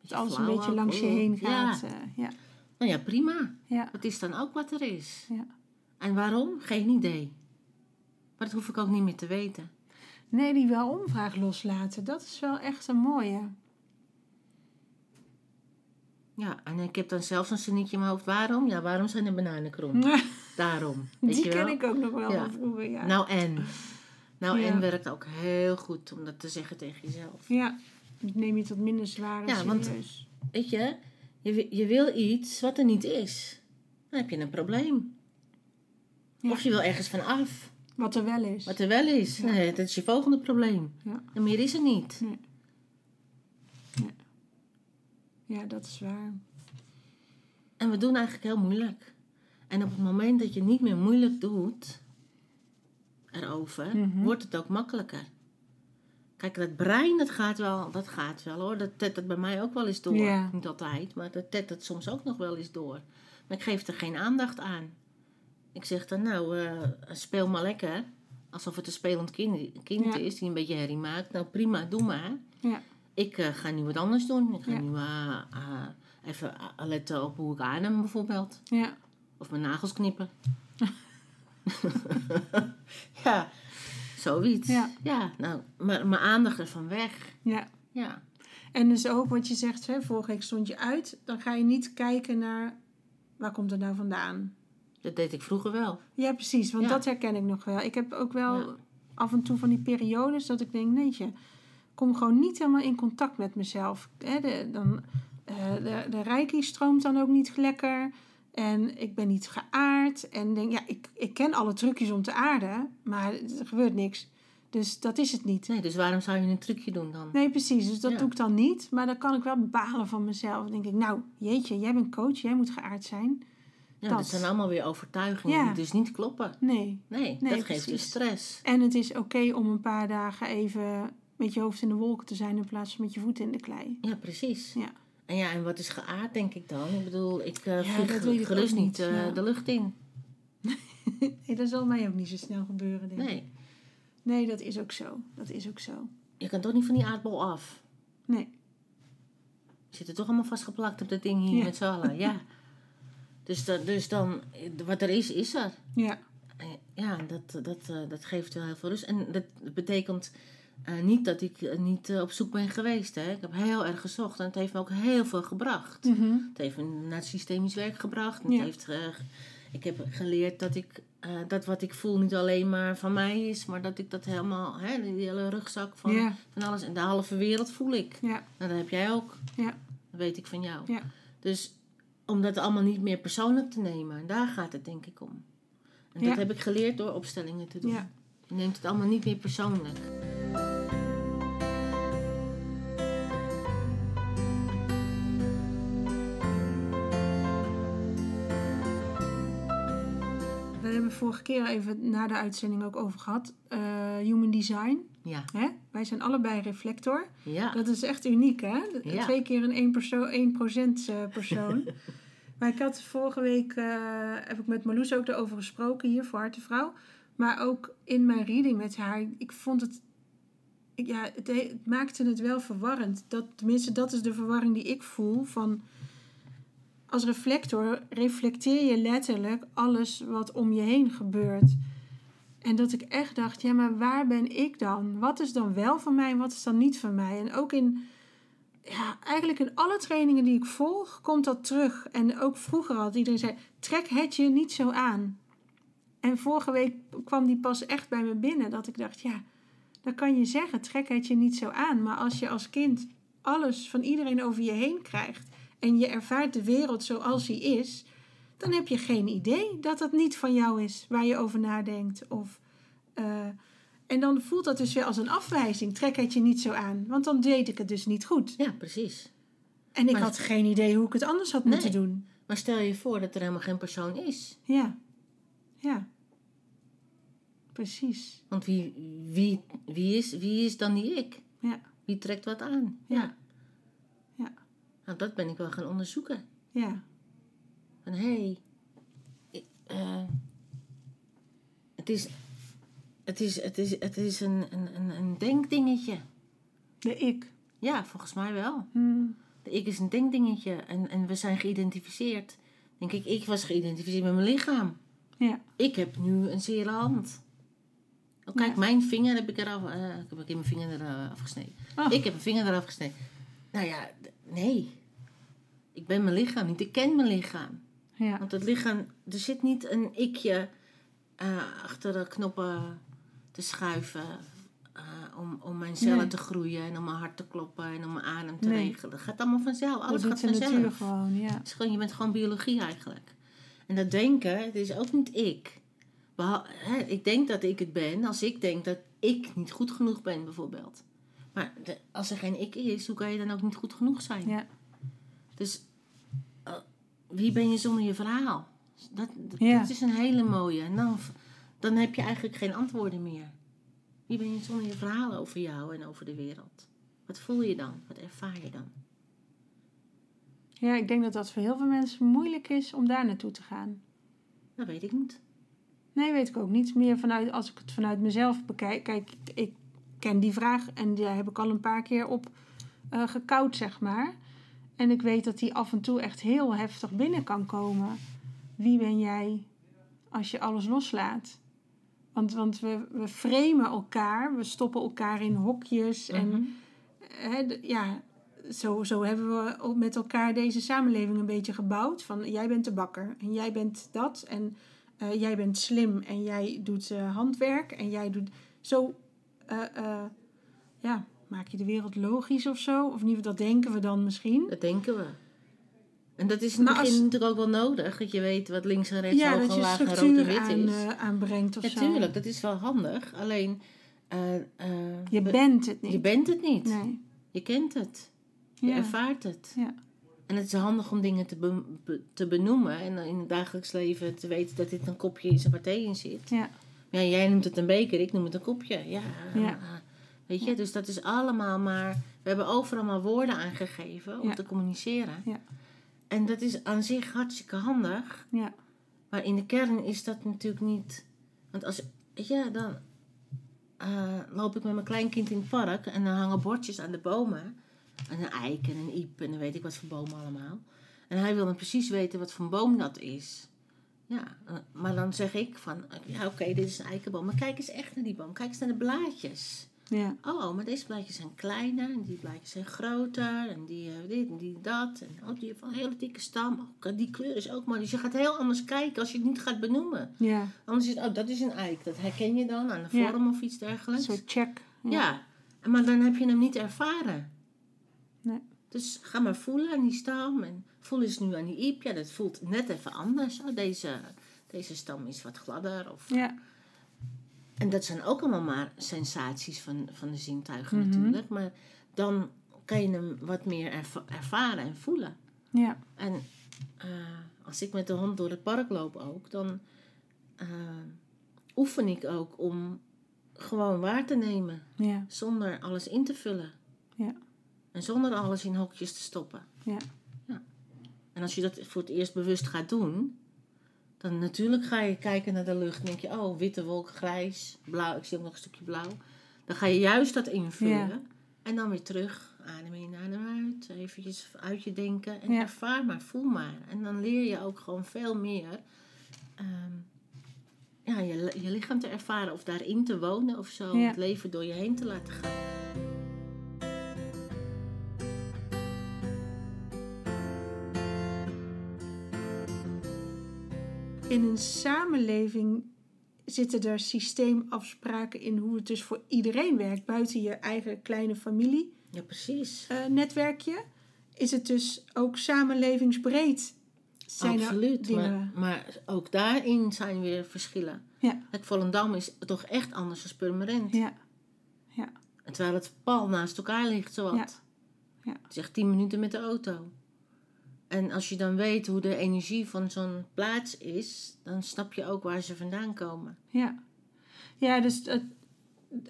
Dat alles een beetje langs je heen gaat. Ja. Uh, ja. Nou ja, prima. Ja. Dat is dan ook wat er is. Ja. En waarom? Geen idee. Maar dat hoef ik ook niet meer te weten. Nee, die wel omvraag loslaten. Dat is wel echt een mooie. Ja, en ik heb dan zelfs een zinnetje in mijn hoofd. Waarom? Ja, waarom zijn de bananen krom? Daarom. Weet die je wel? ken ik ook nog wel van vroeger, ja. Nou en. Nou en werkt ook heel goed om dat te zeggen tegen jezelf. Ja, neem je het wat minder zwaar en ja, serieus. Want, weet je, je, je wil iets wat er niet is. Dan heb je een probleem. Of je wil ergens van af. Wat er wel is. Wat er wel is. Nee, dat is je volgende probleem. Ja. En meer is er niet. Nee. Ja. dat is waar. En we doen eigenlijk heel moeilijk. En op het moment dat je niet meer moeilijk doet erover, mhm. wordt het ook makkelijker. Kijk, dat brein, dat gaat wel, dat gaat wel hoor. Dat tet het bij mij ook wel eens door. Ja. Niet altijd, maar dat tet het soms ook nog wel eens door. Maar ik geef er geen aandacht aan. Ik zeg dan, nou, uh, speel maar lekker. Alsof het een spelend kind, kind is die een beetje herrie maakt. Nou, prima, doe maar. Ja. Ik uh, ga nu wat anders doen. Ik ga nu uh, even letten op hoe ik adem bijvoorbeeld. Ja. Of mijn nagels knippen. ja, zoiets. Ja. ja, nou, maar mijn aandacht ervan weg. Ja. Ja. En dus ook wat je zegt, hè, vorige week stond je uit. Dan ga je niet kijken naar, waar komt het nou vandaan? Dat deed ik vroeger wel. Ja, precies. Want dat herken ik nog wel. Ik heb ook wel af en toe van die periodes dat ik denk, nee, je kom gewoon niet helemaal in contact met mezelf. Hè, de, dan, uh, de, de reiki stroomt dan ook niet lekker. En ik ben niet geaard. En denk, ja, ik, ik ken alle trucjes om te aarden, maar er gebeurt niks. Dus dat is het niet. Nee, dus waarom zou je een trucje doen dan? Nee, precies. Dus dat doe ik dan niet. Maar dan kan ik wel balen van mezelf. Dan denk ik, nou, jeetje, jij bent coach, jij moet geaard zijn. Ja, dat. zijn allemaal weer overtuigingen die dus niet kloppen. Nee. Nee, dat geeft dus stress. En het is oké om een paar dagen even met je hoofd in de wolken te zijn in plaats van met je voeten in de klei. Ja, precies. Ja. En ja, en wat is geaard, denk ik dan? Ik bedoel, ik uh, vlieg gerust niet uh, de lucht in. nee, dat zal mij ook niet zo snel gebeuren, denk nee. ik. Nee, dat is ook zo. Dat is ook zo. Je kan toch niet van die aardbol af? Nee. Je zit er toch allemaal vastgeplakt op dat ding hier met z'n allen, ja. Dus, dat, dus dan, wat er is, is er. Ja. Ja, dat, dat, eh, dat geeft wel heel veel rust. En dat betekent uh, niet dat ik uh, niet uh, op zoek ben geweest. Hè. Ik heb heel erg gezocht en het heeft me ook heel veel gebracht. Mm -hmm. Het heeft me naar systemisch werk gebracht. Het heeft, ik heb geleerd dat, ik, dat wat ik voel niet alleen maar van mij is, maar dat ik dat helemaal, hè, die hele rugzak van, yeah. van alles en de halve wereld voel ik. Ja. Nou, dat heb jij ook. Ja. Dat weet ik van jou. Ja. Dus om dat allemaal niet meer persoonlijk te nemen. En daar gaat het denk ik om. En dat heb ik geleerd door opstellingen te doen. Ja. Je neemt het allemaal niet meer persoonlijk. Vorige keer even na de uitzending ook over gehad. Uh, human design. Ja. Hè? Wij zijn allebei reflector. Ja. Dat is echt uniek, hè? Ja. Twee keer een 1%, persoon, 1 uh, persoon. maar ik had vorige week, uh, heb ik met Marloes ook erover gesproken hier voor Hartevrouw. Maar ook in mijn reading met haar. Ik vond het, ja, het, het, maakte het wel verwarrend. Dat, tenminste, dat is de verwarring die ik voel van als reflector reflecteer je letterlijk alles wat om je heen gebeurt. En dat ik echt dacht, ja, maar waar ben ik dan? Wat is dan wel van mij en wat is dan niet van mij? En ook in, ja, eigenlijk in alle trainingen die ik volg, komt dat terug. En ook vroeger had iedereen zei, trek het je niet zo aan. En vorige week kwam die pas echt bij me binnen, dat ik dacht, ja, dan kan je zeggen, trek het je niet zo aan. Maar als je als kind alles van iedereen over je heen krijgt en je ervaart de wereld zoals die is, dan heb je geen idee dat dat niet van jou is waar je over nadenkt. Of, uh, en dan voelt dat dus weer als een afwijzing. Trek het je niet zo aan, want dan deed ik het dus niet goed. Ja, precies. En ik had geen idee hoe ik het anders had moeten doen. Maar stel je voor dat er helemaal geen persoon is. Ja, ja. Precies. Want wie, wie, wie, is, wie is dan die ik? Ja. Wie trekt wat aan? Ja. Ja. Nou, dat ben ik wel gaan onderzoeken. Ja. Van hé, hey, uh, het is, het is, het is, het is een, een, een denkdingetje. De ik? Ja, volgens mij wel. Hmm. De ik is een denkdingetje en, en we zijn geïdentificeerd. Denk ik, ik was geïdentificeerd met mijn lichaam. Ja. Ik heb nu een zere hand. Oh, kijk, mijn vinger heb ik eraf. Uh, ik heb mijn vinger eraf gesneden. Oh. Ik heb een vinger eraf gesneden. Nou ja, nee. Ik ben mijn lichaam niet. Ik ken mijn lichaam. Ja. Want het lichaam, er zit niet een ikje uh, achter de knoppen te schuiven. Uh, om, om mijn cellen nee. te groeien en om mijn hart te kloppen en om mijn adem te nee. regelen. Dat gaat allemaal vanzelf. Alles gaat vanzelf. natuur gewoon, ja. Het is gewoon, je bent gewoon biologie eigenlijk. En dat denken, het is ook niet ik. Hè, ik denk dat ik het ben als ik denk dat ik niet goed genoeg ben, bijvoorbeeld. Maar de, als er geen ik is, hoe kan je dan ook niet goed genoeg zijn? Ja. Dus uh, wie ben je zonder je verhaal? Dat, dat, ja. dat, is een hele mooie. En dan, dan heb je eigenlijk geen antwoorden meer. Wie ben je zonder je verhaal over jou en over de wereld? Wat voel je dan? Wat ervaar je dan? Ja, ik denk dat dat voor heel veel mensen moeilijk is om daar naartoe te gaan. Dat weet ik niet. Nee, weet ik ook niet. Meer vanuit, als ik het vanuit mezelf bekijk. Kijk, ik ken die vraag en daar heb ik al een paar keer op uh, gekoud, zeg maar. En ik weet dat die af en toe echt heel heftig binnen kan komen. Wie ben jij als je alles loslaat? Want, want we, we framen elkaar, we stoppen elkaar in hokjes. En Mm-hmm. hè, ja, zo, zo hebben we met elkaar deze samenleving een beetje gebouwd. Van jij bent de bakker en jij bent dat. En uh, jij bent slim en jij doet uh, handwerk en jij doet. Zo uh, ja, maak je de wereld logisch of zo. Of geval, dat denken we dan misschien. Dat denken we. En dat is in het begin als, natuurlijk ook wel nodig. Dat je weet wat links en rechts, ja, hoog en laag en rood en wit aan, is. Uh, aanbrengt of ja, zo. tuurlijk. Dat is wel handig. Alleen... Uh, uh, je bent het niet. Je bent het niet. Nee. Je kent het. Je ja. ervaart het. Ja. En het is handig om dingen te, be be te benoemen. En in het dagelijks leven te weten dat dit een kopje is en waar thee in zit. Ja. ja. Jij noemt het een beker, ik noem het een kopje. Ja. ja. Weet je, dus dat is allemaal maar... We hebben overal maar woorden aangegeven om Ja. te communiceren. Ja. En dat is aan zich hartstikke handig. Ja. Maar in de kern is dat natuurlijk niet... Want als... Ja, dan uh, loop ik met mijn kleinkind in het park... en dan hangen bordjes aan de bomen. En een eik en een iep en dan weet ik wat voor bomen allemaal. En hij wil dan precies weten wat voor boom dat is. Ja, uh, maar dan zeg ik van... Ja, oké, okay, dit is een eikenboom. Maar kijk eens echt naar die boom. Kijk eens naar de blaadjes. Ja. Oh, maar deze blaadjes zijn kleiner en die blaadjes zijn groter en die uh, dit en die dat. En oh, die heeft een hele dikke stam. Oh, die kleur is ook mooi. Dus je gaat heel anders kijken als je het niet gaat benoemen. Ja. Anders is het, oh, dat is een eik. Dat herken je dan aan de vorm Ja. of iets dergelijks. Zo check. Ja. maar dan heb je hem niet ervaren. Nee. Dus ga maar voelen aan die stam. En voel eens nu aan die iep. Ja, dat voelt net even anders. Oh, deze, deze stam is wat gladder. Of, Ja. En dat zijn ook allemaal maar sensaties van, van de zintuigen Mhm. natuurlijk. Maar dan kan je hem wat meer erva- ervaren en voelen. Ja. En eh, als ik met de hond door het park loop ook, dan eh, oefen ik ook om gewoon waar te nemen. Ja. Zonder alles in te vullen. Ja. En zonder alles in hokjes te stoppen. Ja. ja. En als je dat voor het eerst bewust gaat doen, dan natuurlijk ga je kijken naar de lucht. En denk je, oh, witte wolk, grijs, blauw. Ik zie ook nog een stukje blauw. Dan ga je juist dat invullen. Ja. En dan weer terug adem in, adem uit. Eventjes uit je denken en ervaar maar, voel maar. En dan leer je ook gewoon veel meer ehm, ja, je, je lichaam te ervaren of daarin te wonen of zo. Het leven door je heen te laten gaan. In een samenleving zitten er systeemafspraken in hoe het dus voor iedereen werkt, buiten je eigen kleine familie. Ja, precies. Uh, netwerkje. Is het dus ook samenlevingsbreed? Zijn Absoluut, maar, maar, ook daarin zijn weer verschillen. Ja. Het Volendam is toch echt anders dan Purmerend. Ja. ja. Terwijl het pal naast elkaar ligt, zowat. Ja. ja. Het is echt tien minuten met de auto. En als je dan weet hoe de energie van zo'n plaats is, dan snap je ook waar ze vandaan komen. Ja, ja dus het,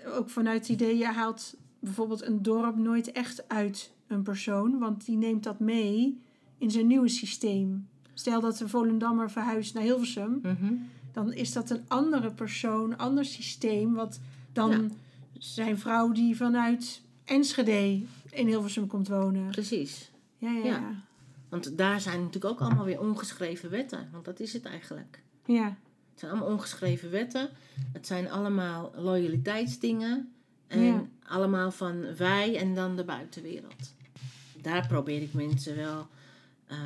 ook vanuit het idee, je haalt bijvoorbeeld een dorp nooit echt uit een persoon, want die neemt dat mee in zijn nieuwe systeem. Stel dat de Volendammer verhuist naar Hilversum, mhm. dan is dat een andere persoon, ander systeem, wat dan zijn vrouw die vanuit Enschede in Hilversum komt wonen. Precies. ja. ja. ja. Want daar zijn natuurlijk ook allemaal weer ongeschreven wetten. Want dat is het eigenlijk. Ja. Het zijn allemaal ongeschreven wetten. Het zijn allemaal loyaliteitsdingen. En allemaal van wij en dan de buitenwereld. Daar probeer ik mensen wel uh,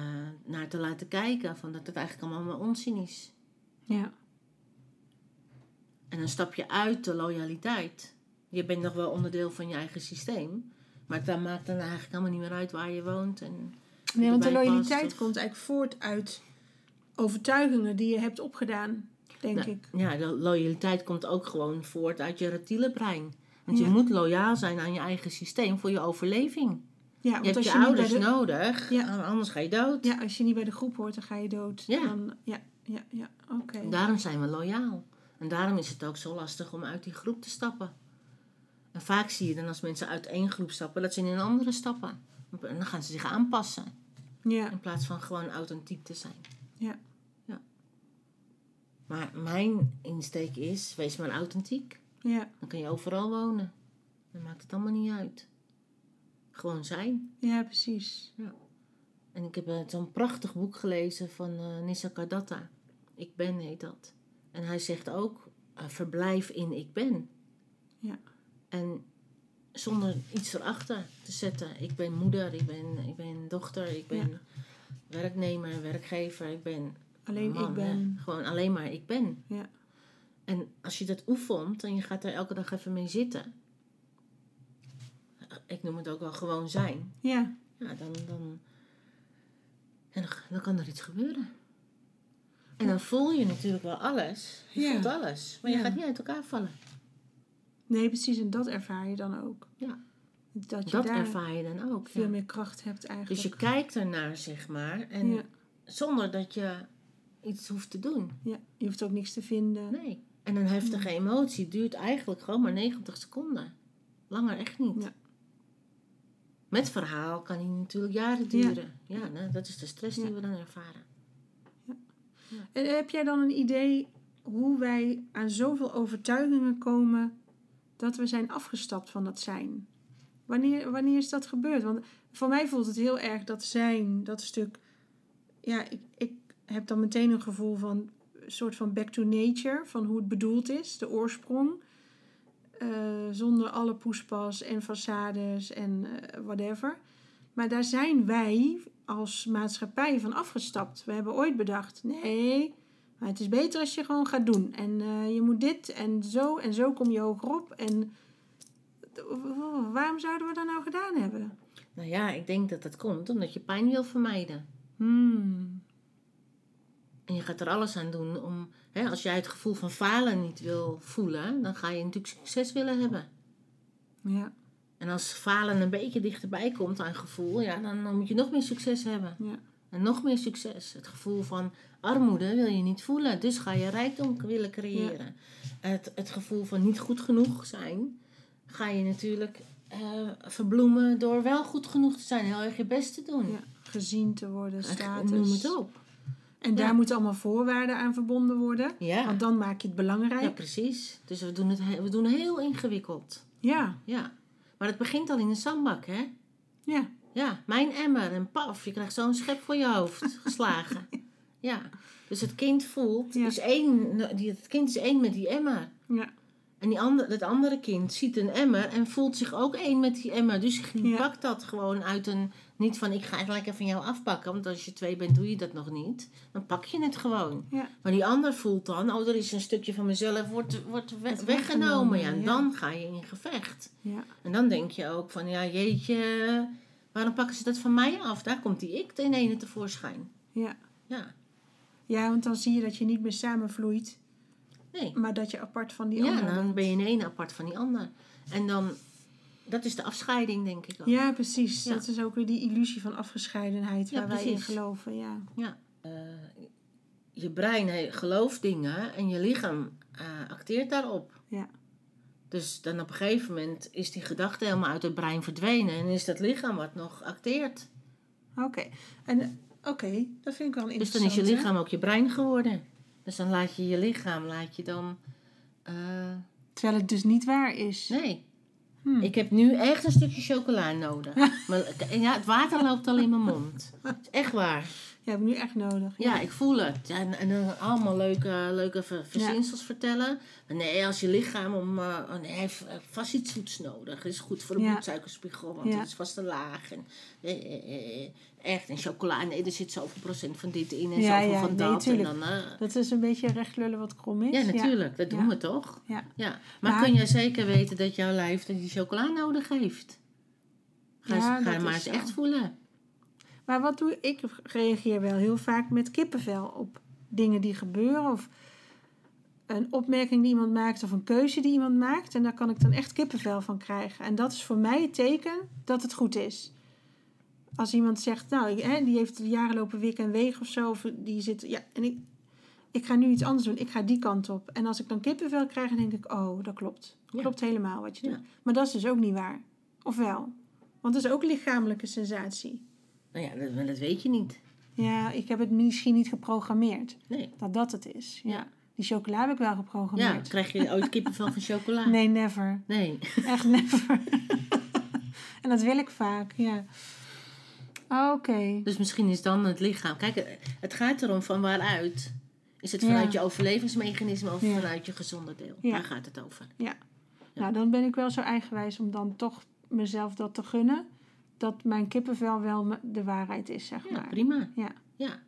naar te laten kijken. Van dat het eigenlijk allemaal maar onzin is. Ja. En dan stap je uit de loyaliteit. Je bent nog wel onderdeel van je eigen systeem. Maar dat maakt dan eigenlijk helemaal niet meer uit waar je woont. En Nee, want de loyaliteit komt eigenlijk voort uit overtuigingen die je hebt opgedaan, denk nou, ik. Ja, de loyaliteit komt ook gewoon voort uit je reptiele brein. Want je moet loyaal zijn aan je eigen systeem voor je overleving. Ja, want je hebt als je, je ouders nodig, ja. anders ga je dood. Ja, als je niet bij de groep hoort, dan ga je dood. Ja, dan, ja, ja, ja oké. Daarom zijn we loyaal. En daarom is het ook zo lastig om uit die groep te stappen. En vaak zie je dan als mensen uit één groep stappen, dat ze in een andere stappen. En dan gaan ze zich aanpassen. Ja. In plaats van gewoon authentiek te zijn. Ja. ja. Maar mijn insteek is, wees maar authentiek. Ja. Dan kun je overal wonen. Dan maakt het allemaal niet uit. Gewoon zijn. Ja, precies. Ja. En ik heb eh, zo'n prachtig boek gelezen van uh, Nissa Kadatta. Ik ben heet dat. En hij zegt ook, uh, verblijf in ik ben. Ja. En zonder iets erachter te zetten. Ik ben moeder, ik ben, ik ben dochter, ik ben werknemer, werkgever, ik ben. Alleen ik ben. Gewoon alleen maar ik ben. Ja. En als je dat oefent en je gaat er elke dag even mee zitten, ik noem het ook wel gewoon zijn. Ja. Ja, dan, dan, en dan, kan er iets gebeuren. En dan voel je natuurlijk wel alles. Je voelt alles. Maar je gaat niet uit elkaar vallen. Nee, precies. En dat ervaar je dan ook. Ja. Dat, je dat ervaar je dan ook. Veel meer kracht hebt eigenlijk. Dus je kijkt ernaar, zeg maar. En zonder dat je iets hoeft te doen. Ja, je hoeft ook niks te vinden. Nee. En een heftige emotie duurt eigenlijk gewoon maar 90 seconden. Langer echt niet. Ja. Met verhaal kan die natuurlijk jaren duren. Ja, ja nou, dat is de stress die we dan ervaren. Ja. En heb jij dan een idee hoe wij aan zoveel overtuigingen komen dat we zijn afgestapt van dat zijn. Wanneer, wanneer is dat gebeurd? Want voor mij voelt het heel erg dat zijn, dat stuk. Ja, ik, ik heb dan meteen een gevoel van een soort van back to nature, van hoe het bedoeld is, de oorsprong. Uh, zonder alle poespas en façades en uh, whatever. Maar daar zijn wij als maatschappij van afgestapt. We hebben ooit bedacht: nee, maar het is beter als je gewoon gaat doen. En uh, je moet dit en zo en zo kom je hogerop. En waarom zouden we dat nou gedaan hebben? Nou ja, ik denk dat dat komt omdat je pijn wil vermijden. Hmm. En je gaat er alles aan doen om, hè, als jij het gevoel van falen niet wil voelen, dan ga je natuurlijk succes willen hebben. Ja. En als falen een beetje dichterbij komt aan gevoel, ja, dan, dan moet je nog meer succes hebben. Ja. En nog meer succes. Het gevoel van armoede wil je niet voelen. Dus ga je rijkdom willen creëren. Het, het gevoel van niet goed genoeg zijn, ga je natuurlijk uh, verbloemen door wel goed genoeg te zijn. Heel erg je best te doen. Ja, gezien te worden, status. Noem het op. En daar moeten allemaal voorwaarden aan verbonden worden. Ja. Want dan maak je het belangrijk. Ja, precies. Dus we doen het we doen heel ingewikkeld. Ja. Ja. Maar het begint al in de zandbak, hè? Ja. Ja, mijn emmer. En paf, je krijgt zo'n schep voor je hoofd geslagen. ja. Dus het kind voelt, is één, het kind is één met die emmer. Ja. En die andere, het andere kind ziet een emmer en voelt zich ook één met die emmer. Dus die pakt dat gewoon uit een... Niet van, ik ga het lekker van jou afpakken. Want als je twee bent, doe je dat nog niet. Dan pak je het gewoon. Ja. Maar die ander voelt dan... Oh, er is een stukje van mezelf, wordt, wordt weggenomen. Ja, en dan ga je in gevecht. Ja. En dan denk je ook van, ja, jeetje... Waarom pakken ze dat van mij af? Daar komt die ik in ene tevoorschijn. Ja. Ja. Ja, want dan zie je dat je niet meer samenvloeit. Nee. Maar dat je apart van die ja, ander Ja, dan ben je in één apart van die ander. En dan, dat is de afscheiding, denk ik ook. Ja, precies. Dat is ook weer die illusie van afgescheidenheid waar wij in geloven. Ja. ja. Uh, je brein gelooft dingen en je lichaam uh, acteert daarop. Ja. Dus dan op een gegeven moment is die gedachte helemaal uit het brein verdwenen en is dat lichaam wat nog acteert. Oké, en oké, dat vind ik wel interessant. Dus dan is je lichaam ook je brein geworden. Dus dan laat je je lichaam, laat je dan... Uh... Terwijl het dus niet waar is. Nee. Hmm. Ik heb nu echt een stukje chocola nodig. maar, ja, het water loopt al in mijn mond. Echt waar. Ja, heb ik nu echt nodig. Ja, ik voel het. En, en dan allemaal leuke, leuke verzinsels vertellen. Maar nee, als je lichaam om... Uh, nee, heeft vast iets zoets nodig. Is goed voor de bloedsuikerspiegel, want het is vast te laag. En, eh, echt, en chocola, nee, er zit zoveel procent van dit in en zoveel van dat. en dan, uh, dat is een beetje recht lullen wat krom is. Ja, natuurlijk. Dat doen we toch? Ja. ja. Maar, maar, kun jij zeker weten dat jouw lijf die chocola nodig heeft? Ga, ga maar eens echt voelen. Maar wat doe ik? Ik reageer wel heel vaak met kippenvel op dingen die gebeuren. Of een opmerking die iemand maakt of een keuze die iemand maakt. En daar kan ik dan echt kippenvel van krijgen. En dat is voor mij het teken dat het goed is. Als iemand zegt, nou, hè, die heeft jaren lopen wikken en wegen of zo. Of die zit, ja, en ik, ik ga nu iets anders doen. Ik ga die kant op. En als ik dan kippenvel krijg, dan denk ik, oh, dat klopt. Klopt helemaal wat je doet. Maar dat is dus ook niet waar. Of wel? Want dat is ook een lichamelijke sensatie. Nou ja, dat, dat weet je niet. Ja, ik heb het misschien niet geprogrammeerd. Nee. Dat dat het is. Ja. Die chocola heb ik wel geprogrammeerd. Ja, krijg je ooit kippenvel van chocola? Nee, never. Nee. Echt never. en dat wil ik vaak, ja. Oké. Dus misschien is dan het lichaam... Kijk, het gaat erom van waaruit. Is het vanuit je overlevingsmechanisme of vanuit je gezonde deel? Ja. Daar gaat het over. Ja. Nou, dan ben ik wel zo eigenwijs om dan toch mezelf dat te gunnen dat mijn kippenvel wel de waarheid is, zeg maar. Ja, prima. Ja. ja.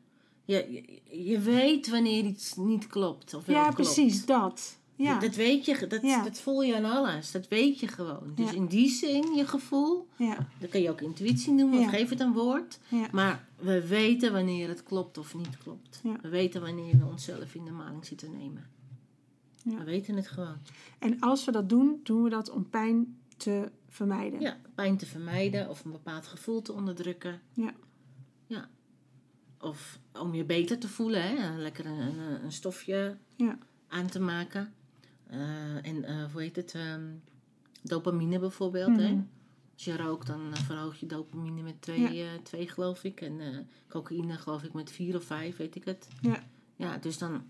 Je, je, weet wanneer iets niet klopt. Of wel ja, klopt. precies, dat. Ja. Dat, weet je, dat, dat voel je aan alles. Dat weet je gewoon. Dus in die zin, je gevoel, ja. dan kan je ook intuïtie noemen of geef het een woord. Maar we weten wanneer het klopt of niet klopt. We weten wanneer we onszelf in de maling zitten nemen. We weten het gewoon. En als we dat doen, doen we dat om pijn te vermijden. Ja, pijn te vermijden of een bepaald gevoel te onderdrukken. Ja. Ja. Of om je beter te voelen, hè? lekker een, een, een stofje ja. aan te maken. Uh, en uh, hoe heet het? Um, dopamine bijvoorbeeld. hè? Mhm. Als je rookt, dan eh, verhoog je dopamine met twee, ja. twee geloof ik. En cocaïne geloof ik met vier of vijf, weet ik het. Ja. Ja, dus dan...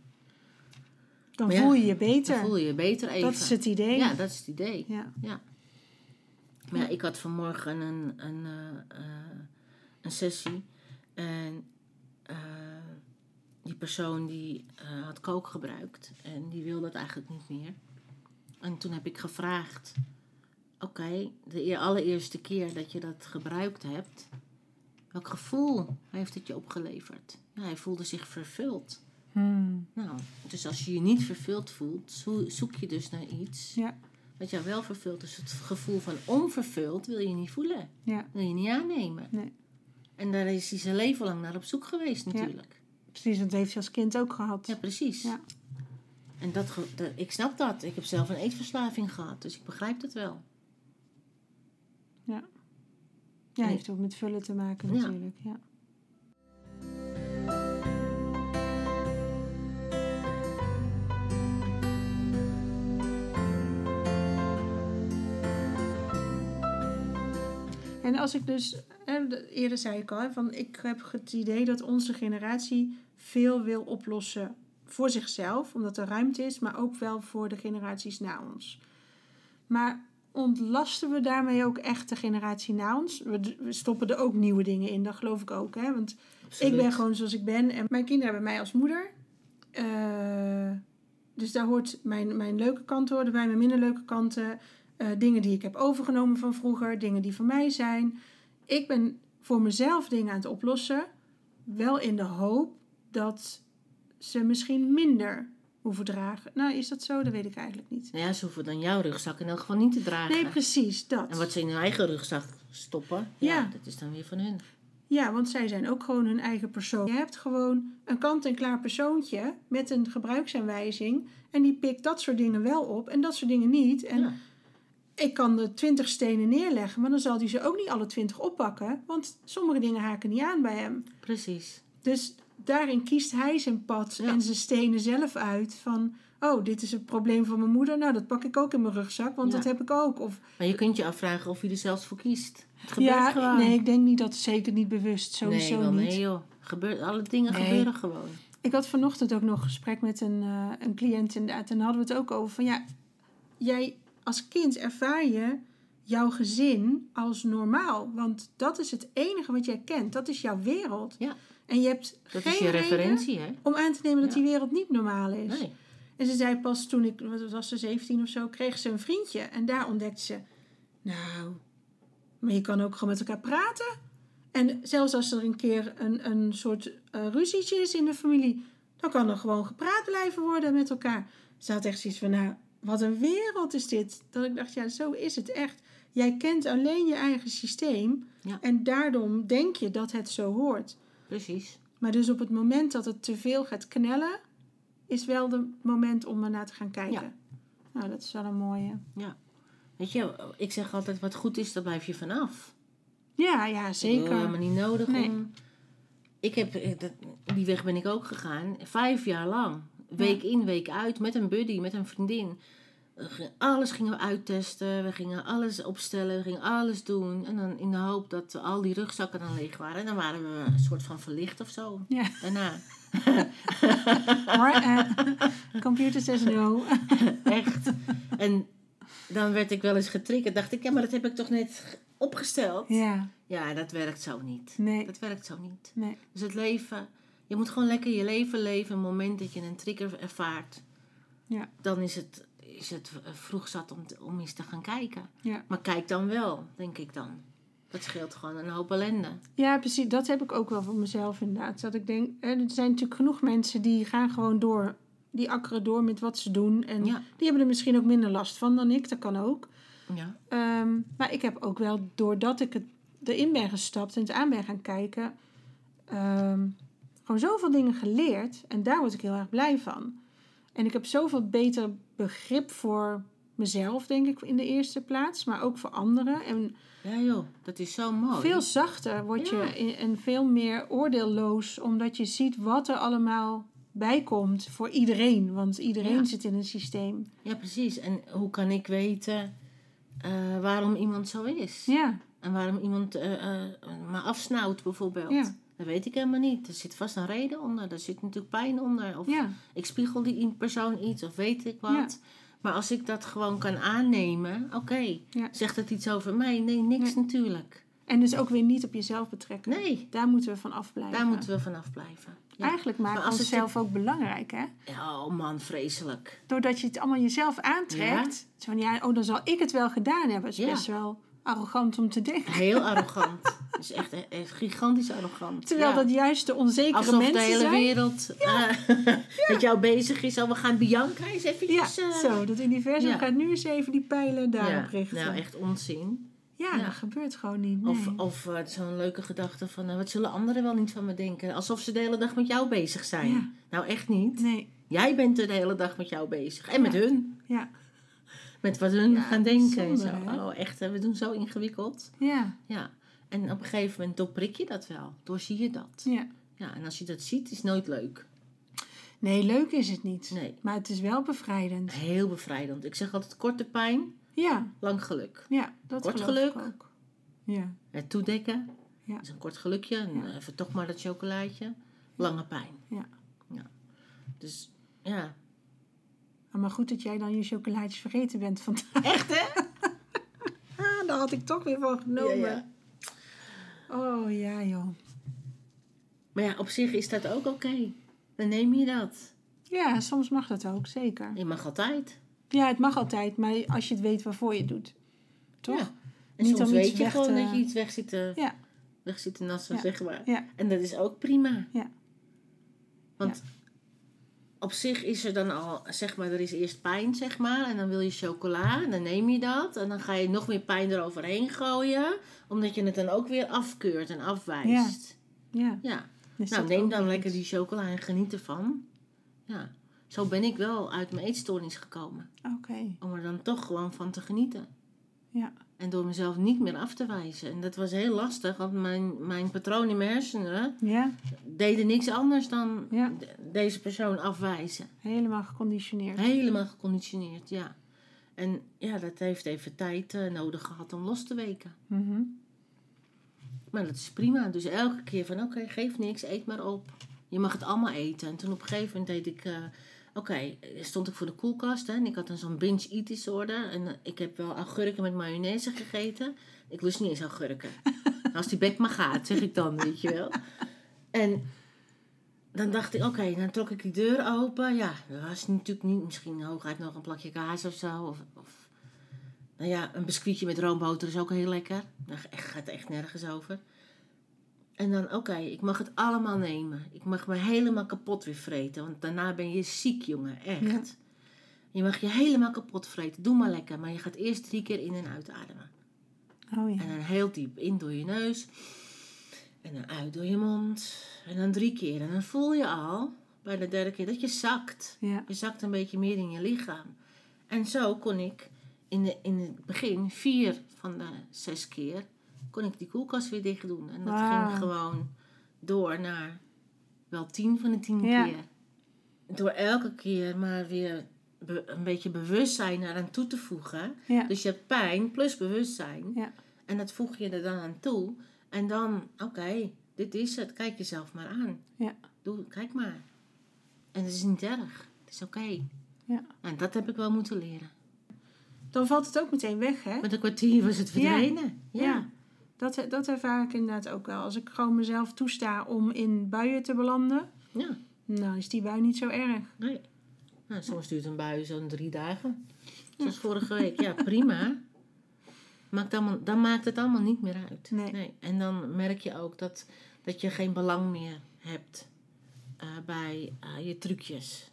Dan voel je je beter. Dan voel je je beter even. Dat is het idee. Ja, dat is het idee. Ja. ja. Maar ja, ik had vanmorgen een, een, uh, een sessie. En uh, die persoon die uh, had kook gebruikt. En die wilde het eigenlijk niet meer. En toen heb ik gevraagd... Oké, de allereerste keer dat je dat gebruikt hebt... Welk gevoel heeft het je opgeleverd? Ja, hij voelde zich vervuld. Hmm. Nou, dus als je je niet vervuld voelt, zoek je dus naar iets ja wat jou wel vervult. Dus het gevoel van onvervuld wil je niet voelen. Ja. Wil je niet aannemen. Nee. En daar is hij zijn leven lang naar op zoek geweest natuurlijk. Ja. Precies, dat heeft hij als kind ook gehad. Ja, precies. Ja. En dat, ik snap dat. Ik heb zelf een eetverslaving gehad, dus ik begrijp het wel. Ja. Ja, heeft ook met vullen te maken natuurlijk. ja. En als ik dus, eerder zei ik al, van ik heb het idee dat onze generatie veel wil oplossen voor zichzelf, omdat er ruimte is, maar ook wel voor de generaties na ons. Maar ontlasten we daarmee ook echt de generatie na ons. We, we stoppen er ook nieuwe dingen in, dat geloof ik ook. Hè? Want ik ben gewoon zoals ik ben en mijn kinderen hebben mij als moeder. Uh, dus daar hoort mijn, mijn leuke kant horen bij, mijn minder leuke kanten. Uh, dingen die ik heb overgenomen van vroeger, dingen die van mij zijn. Ik ben voor mezelf dingen aan het oplossen. Wel in de hoop dat ze misschien minder hoeven dragen. Nou, is dat zo? Dat weet ik eigenlijk niet. Nou ja, ze hoeven dan jouw rugzak in elk geval niet te dragen. Nee, precies, dat. En wat ze in hun eigen rugzak stoppen, ja, ja. dat is dan weer van hun. Ja, want zij zijn ook gewoon hun eigen persoon. Je hebt gewoon een kant-en-klaar persoontje met een gebruiksaanwijzing. En die pikt dat soort dingen wel op en dat soort dingen niet. En ik kan de twintig stenen neerleggen, maar dan zal hij ze ook niet alle twintig oppakken. Want sommige dingen haken niet aan bij hem. Precies. Dus daarin kiest hij zijn pad en zijn stenen zelf uit. Van, oh, dit is het probleem van mijn moeder. Nou, dat pak ik ook in mijn rugzak, want dat heb ik ook. Of, maar je kunt je afvragen of je er zelfs voor kiest. Het gebeurt ja, gewoon. Nee, ik denk niet dat zeker niet bewust. Sowieso nee, niet. Nee, joh. Gebeurt, alle dingen gebeuren gewoon. Ik had vanochtend ook nog een gesprek met een, uh, een cliënt inderdaad. En dan hadden we het ook over van ja, jij als kind ervaar je jouw gezin als normaal. Want dat is het enige wat jij kent. Dat is jouw wereld. Ja. En je hebt dat geen is je referentie, hè? om aan te nemen dat die wereld niet normaal is. Nee. En ze zei pas toen ik, wat was ze, 17 of zo, kreeg ze een vriendje. En daar ontdekte ze, nou, maar je kan ook gewoon met elkaar praten. En zelfs als er een keer een, een soort uh, ruzietje is in de familie, dan kan er gewoon gepraat blijven worden met elkaar. Ze had echt zoiets van, nou, wat een wereld is dit. Dat ik dacht, ja, zo is het echt. Jij kent alleen je eigen systeem. Ja. En daarom denk je dat het zo hoort. Precies. Maar dus op het moment dat het te veel gaat knellen, is wel het moment om ernaar te gaan kijken. Ja. Nou, dat is wel een mooie. Ja. Weet je, ik zeg altijd, wat goed is, daar blijf je vanaf. Ja, ja, zeker. Dat helemaal niet nodig om... Ik heb, die weg ben ik ook gegaan, vijf jaar lang. Week in, week uit, met een buddy, met een vriendin. Alles gingen we uittesten, we gingen alles opstellen, we gingen alles doen. En dan in de hoop dat al die rugzakken dan leeg waren. En dan waren we een soort van verlicht of zo. Ja. Daarna. computer says no. Echt. En dan werd ik wel eens getriggerd. Dacht ik, ja, maar dat heb ik toch net opgesteld? Ja. Ja, dat werkt zo niet. Nee. Dat werkt zo niet. Nee. Dus het leven, je moet gewoon lekker je leven leven. Een moment dat je een trigger ervaart, ja. dan is het, is het vroeg zat om, te, om eens te gaan kijken. Ja. Maar kijk dan wel, denk ik dan. Dat scheelt gewoon een hoop ellende. Ja, precies. Dat heb ik ook wel voor mezelf inderdaad. Dat ik denk, er zijn natuurlijk genoeg mensen die gaan gewoon door. Die akkeren door met wat ze doen. En Ja. die hebben er misschien ook minder last van dan ik. Dat kan ook. Ja. Ehm, maar ik heb ook wel, doordat ik het erin ben gestapt en het aan ben gaan kijken, ehm, gewoon zoveel dingen geleerd. En daar word ik heel erg blij van. En ik heb zoveel beter begrip voor mezelf, denk ik, in de eerste plaats. Maar ook voor anderen. En ja joh, dat is zo mooi. veel zachter word je Ja. en veel meer oordeelloos, omdat je ziet wat er allemaal bij komt voor iedereen. Want iedereen Ja. zit in een systeem. Ja, precies. En hoe kan ik weten eh, waarom iemand zo is? Ja, En waarom iemand eh, eh, me afsnauwt bijvoorbeeld. Ja. Dat weet ik helemaal niet. Er zit vast een reden onder. Er zit natuurlijk pijn onder. Of ja, ik spiegel die persoon iets of weet ik wat. Ja. Maar als ik dat gewoon kan aannemen, oké. Ja. Zegt het iets over mij? Nee, niks Nee. natuurlijk. en dus ook weer niet op jezelf betrekken. Nee, Daar moeten we van afblijven. daar moeten we vanaf blijven. Ja. Eigenlijk maken we het onszelf ook belangrijk, hè? Ja, oh man, vreselijk. Doordat je het allemaal jezelf aantrekt. Zo van, ja, oh, dan zal ik het wel gedaan hebben. Dat is best wel arrogant om te denken. Heel arrogant. Dat is echt, echt gigantisch arrogant. Terwijl Ja. dat juist de onzekere Alsof mensen de hele zijn. wereld eh, met jou bezig is. Oh, we gaan Bianca eens Ja, eventjes... eh, zo. Dat universum ja. gaat nu eens even die pijlen daarop ja, richten. Nou, echt onzin. ja, ja. dat gebeurt gewoon niet. Nee. Of, of eh, zo'n leuke gedachte van, eh, wat zullen anderen wel niet van me denken? Alsof ze de hele dag met jou bezig zijn. Ja. Nou, echt niet. Nee, Jij bent er de hele dag met jou bezig. En met Ja. hun. ja. Met wat hun Ja, gaan denken. en zo. Oh, echt, we doen zo ingewikkeld. Ja, Ja. En op een gegeven moment doorbrik je dat wel. Doorzie je dat. ja. Ja, en als je dat ziet, is het nooit leuk. Nee, leuk is het niet. Nee. Maar het is wel bevrijdend. Heel bevrijdend. Ik zeg altijd korte pijn, Ja, lang geluk. ja dat Kort geluk. ook. Ja, Het toedekken Ja. is een kort gelukje. En Ja. even toch maar dat chocolaatje. Lange pijn. ja. ja. Dus ja. Ah, Maar goed dat jij dan je chocolaatjes vergeten bent vandaag. Echt hè? had ik toch weer van genomen. Oh ja, joh. Maar ja, op zich is dat ook oké. Dan neem je dat. Ja, soms mag dat ook, zeker. Je mag altijd. Ja, het mag altijd, maar als je het weet waarvoor je het doet. Toch? Ja. En Niet soms weet je gewoon dat je iets weg zit te, ja. weg zit te nassen, zeg maar. Ja. En dat is ook prima. Ja. Want op zich is er dan al, zeg maar, er is eerst pijn, zeg maar. En dan wil je chocola, en dan neem je dat. En dan ga je nog meer pijn eroverheen gooien. Omdat je het dan ook weer afkeurt en afwijst. Ja. Ja. Nou, neem dan lekker die chocola en geniet ervan. Ja. Zo ben ik wel uit mijn eetstoornis gekomen. Oké. Om er dan toch gewoon van te genieten. Ja. En door mezelf niet meer af te wijzen. En dat was heel lastig, want mijn, mijn patroon in mijn hersenen ja. deden niks anders dan deze persoon afwijzen. Helemaal geconditioneerd. Helemaal geconditioneerd, ja. En ja, dat heeft even tijd uh, nodig gehad om los te weken. Mm Maar dat is prima. Dus elke keer van oké, geef niks, eet maar op. Je mag het allemaal eten. En toen op een gegeven moment deed ik... Uh, Oké, stond ik voor de koelkast hè, en ik had dan zo'n binge eat disorder. En uh, ik heb wel augurken met mayonaise gegeten. Ik lust niet eens augurken. Als die bek maar gaat, zeg ik dan, weet je wel. En dan dacht ik, oké, dan trok ik die deur open. Ja, er was natuurlijk niet, misschien hooguit nog een plakje kaas of zo. Of, of nou ja, een biscuitje met roomboter is ook heel lekker. Daar gaat echt nergens over. En dan, oké, ik mag het allemaal nemen. Ik mag me helemaal kapot weer vreten. Want daarna ben je ziek, jongen. Echt. Je mag je helemaal kapot vreten. Doe maar lekker. Maar je gaat eerst drie keer in en uitademen. Oh ja. En dan heel diep in door je neus. En dan uit door je mond. En dan drie keer. En dan voel je al, bij de derde keer, dat je zakt. Ja. Je zakt een beetje meer in je lichaam. En zo kon ik in, de, in het begin vier van de zes keer kon ik die koelkast weer dicht doen. En dat ging gewoon door naar wel tien van de tien keer. Door elke keer maar weer een beetje bewustzijn eraan toe te voegen. Dus je hebt pijn plus bewustzijn. Ja. En dat voeg je er dan aan toe. En dan, oké, dit is het. Kijk jezelf maar aan. Ja. Doe, kijk maar. En het is niet erg. Het is oké. Ja. En dat heb ik wel moeten leren. Dan valt het ook meteen weg, hè? Met een kwartier was het verdwenen. ja. Dat, dat ervaar ik inderdaad ook wel. Als ik gewoon mezelf toesta om in buien te belanden, ja. nou is die bui niet zo erg. Nee. Nou, soms duurt een bui zo'n drie dagen. Zoals vorige week. Ja, prima. Maakt allemaal, dan maakt het allemaal niet meer uit. Nee. nee. En dan merk je ook dat, dat je geen belang meer hebt uh, bij uh, je trucjes.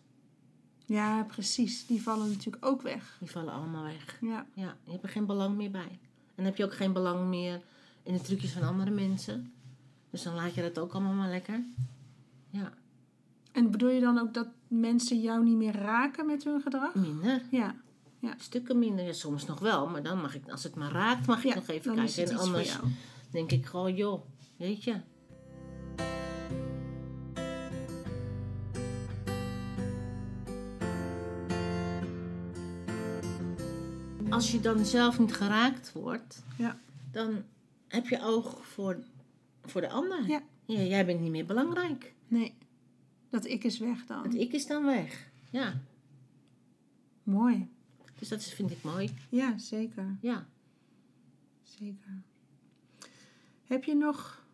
Ja, precies. Die vallen natuurlijk ook weg. Die vallen allemaal weg. Ja. ja. Je hebt er geen belang meer bij. En dan heb je ook geen belang meer in de trucjes van andere mensen. Dus dan laat je dat ook allemaal maar lekker. Ja. En bedoel je dan ook dat mensen jou niet meer raken met hun gedrag? Minder. Ja. ja. Stukken minder. Ja, soms nog wel. Maar dan mag ik, als het maar raakt, mag ik nog even kijken. En anders denk ik gewoon, joh, weet je. Als je dan zelf niet geraakt wordt, ja. dan heb je oog voor, voor de ander. Ja. ja. Jij bent niet meer belangrijk. Nee. Dat ik is weg dan. Dat ik is dan weg. Ja. Mooi. Dus dat vind ik mooi. Ja, zeker. Ja. Zeker. Heb je nog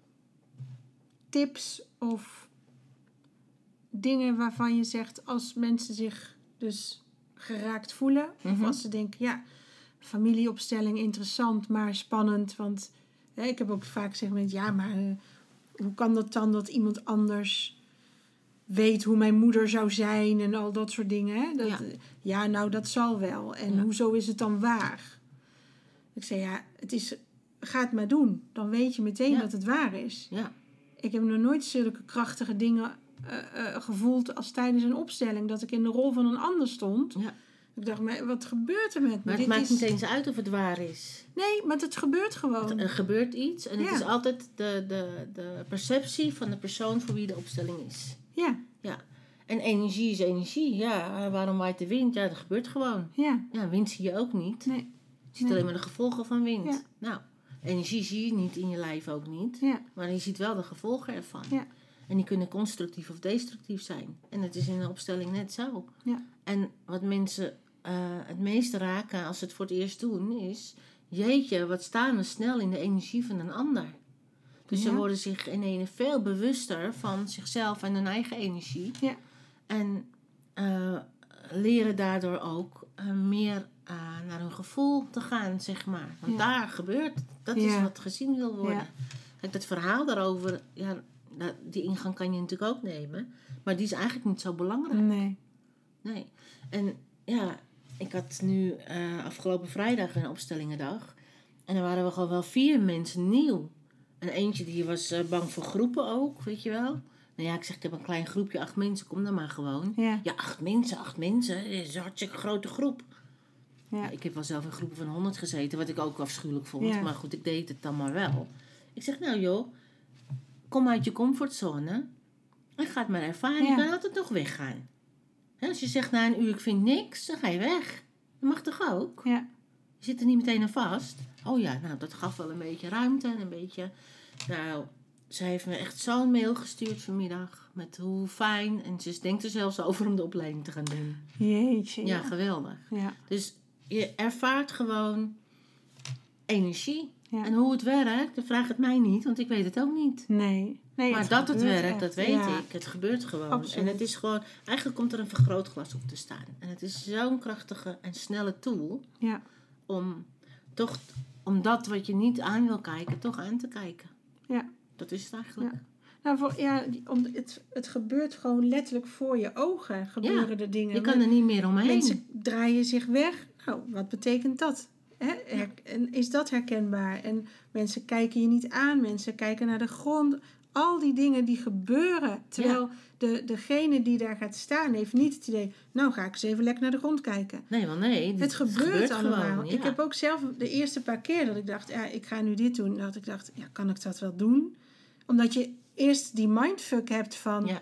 tips of dingen waarvan je zegt als mensen zich dus geraakt voelen? Of mhm. als ze denken, ja, familieopstelling interessant, maar spannend, want ik heb ook vaak gezegd met ja, maar eh, hoe kan dat dan dat iemand anders weet hoe mijn moeder zou zijn en al dat soort dingen. Hè? Dat, ja. nou dat zal wel. En hoezo is het dan waar? Ik zei ja, het is, ga het maar doen. Dan weet je meteen dat het waar is. Ja. Ik heb nog nooit zulke krachtige dingen uh, uh, gevoeld als tijdens een opstelling. Dat ik in de rol van een ander stond. Ik dacht, maar wat gebeurt er met me? Maar het maakt niet eens uit of het waar is. Nee, maar het gebeurt gewoon. er gebeurt iets en het is altijd de, de, de perceptie van de persoon voor wie de opstelling is. Ja. Ja. En energie is energie. Ja, waarom waait de wind? Ja, dat gebeurt gewoon. Ja. Ja, wind zie je ook niet. Nee. Je ziet alleen maar de gevolgen van wind. Ja. Nou, energie zie je niet in je lijf ook niet. Ja. Maar je ziet wel de gevolgen ervan. Ja. En die kunnen constructief of destructief zijn. En het is in een opstelling net zo. Ja. En wat mensen uh, het meeste raken als ze het voor het eerst doen, is jeetje, wat staan we snel in de energie van een ander. Dus ze worden zich in een veel bewuster van zichzelf en hun eigen energie. Ja. En uh, leren daardoor ook uh, meer naar hun gevoel te gaan, zeg maar. Want ja. daar gebeurt, dat is wat gezien wil worden. Kijk, dat verhaal daarover, ja, die ingang kan je natuurlijk ook nemen. Maar die is eigenlijk niet zo belangrijk. Nee. Nee. En ja, ik had nu afgelopen vrijdag een opstellingendag. En dan waren we gewoon wel vier mensen nieuw. En eentje die was uh, bang voor groepen ook, weet je wel. Nou ja, ik zeg, ik heb een klein groepje, acht mensen, kom dan maar gewoon. Ja, ja acht mensen, acht mensen, dat is een hartstikke grote groep. Ja. ik heb wel zelf in groepen van honderd gezeten, wat ik ook afschuwelijk vond. Ja. Maar goed, ik deed het dan maar wel. Ik zeg, nou joh, kom uit je comfortzone en ga het maar ervaren. Je kan altijd nog weggaan. Als je zegt na een uur, ik vind niks, dan ga je weg. Dat mag toch ook? Ja. Je zit er niet meteen aan vast. Oh ja, nou, dat gaf wel een beetje ruimte en een beetje... Nou, ze heeft me echt zo'n mail gestuurd vanmiddag. Met hoe fijn. En ze denkt er zelfs over om de opleiding te gaan doen. Jeetje. Ja, geweldig. Ja. Dus je ervaart gewoon energie. Ja. En hoe het werkt, dan vraag het mij niet, want ik weet het ook niet. Nee. Nee maar het dat het werkt, echt. dat weet ja. ik. Het gebeurt gewoon. Absoluut. En het is gewoon, eigenlijk komt er een vergrootglas op te staan. En het is zo'n krachtige en snelle tool Ja. om toch, om dat wat je niet aan wil kijken, toch aan te kijken. Ja. Dat is het eigenlijk. Ja. Nou, voor, ja, om, het, het gebeurt gewoon letterlijk voor je ogen. Gebeuren de dingen. Je kan er niet meer omheen. Mensen draaien zich weg. Nou, wat betekent dat? Hè? Her- en is dat herkenbaar? En mensen kijken je niet aan. Mensen kijken naar de grond. Al die dingen die gebeuren. Terwijl de, degene die daar gaat staan heeft niet het idee... Nou ga ik eens even lekker naar de grond kijken. Nee, want nee. Het gebeurt, allemaal. Gewoon, ja. Ik heb ook zelf de eerste paar keer dat ik dacht... Ja, ik ga nu dit doen. Dat ik dacht, ja, kan ik dat wel doen? Omdat je eerst die mindfuck hebt van... Ja.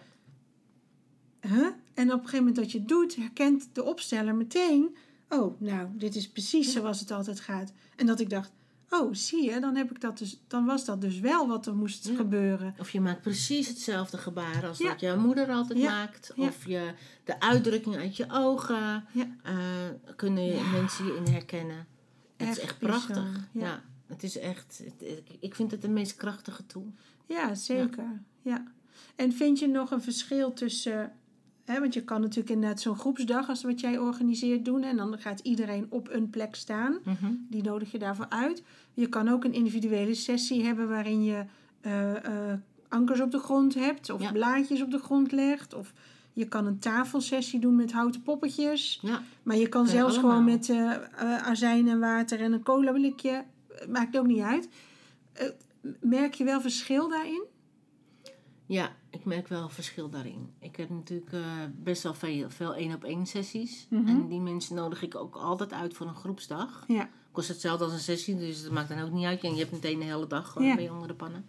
Huh? En op een gegeven moment dat je het doet, herkent de opsteller meteen... Oh, nou, dit is precies zoals het altijd gaat. En dat ik dacht, oh, zie je, dan, heb ik dat dus, dan was dat dus wel wat er moest Ja. gebeuren. Of je maakt precies hetzelfde gebaar als Ja. dat jouw moeder altijd Ja. maakt. Of je, de uitdrukking uit je ogen eh, kunnen je, mensen je in herkennen. Het is Echt echt bizar, prachtig. ja. Het is echt, het- ik vind het de meest krachtige tool. Ja, zeker. Ja. En vind je nog een verschil tussen... Hè, want je kan natuurlijk inderdaad zo'n groepsdag als wat jij organiseert doen. En dan gaat iedereen op een plek staan. Die nodig je daarvoor uit. Je kan ook een individuele sessie hebben waarin je eh, eh, ankers op de grond hebt. Of Ja. blaadjes op de grond legt. Of je kan een tafelsessie doen met houten poppetjes. Ja, Maar je kan zelfs allemaal. gewoon met eh, azijn en water en een cola blikje. Maakt ook niet uit. Merk je wel verschil daarin? ja, ik merk wel verschil daarin. Ik heb natuurlijk eh, best wel veel, veel één-op-één sessies. Mhm. En die mensen nodig ik ook altijd uit voor een groepsdag. Ja. kost hetzelfde als een sessie, dus dat maakt dan ook niet uit. En je hebt meteen de hele dag gewoon Ja. mee onder de pannen.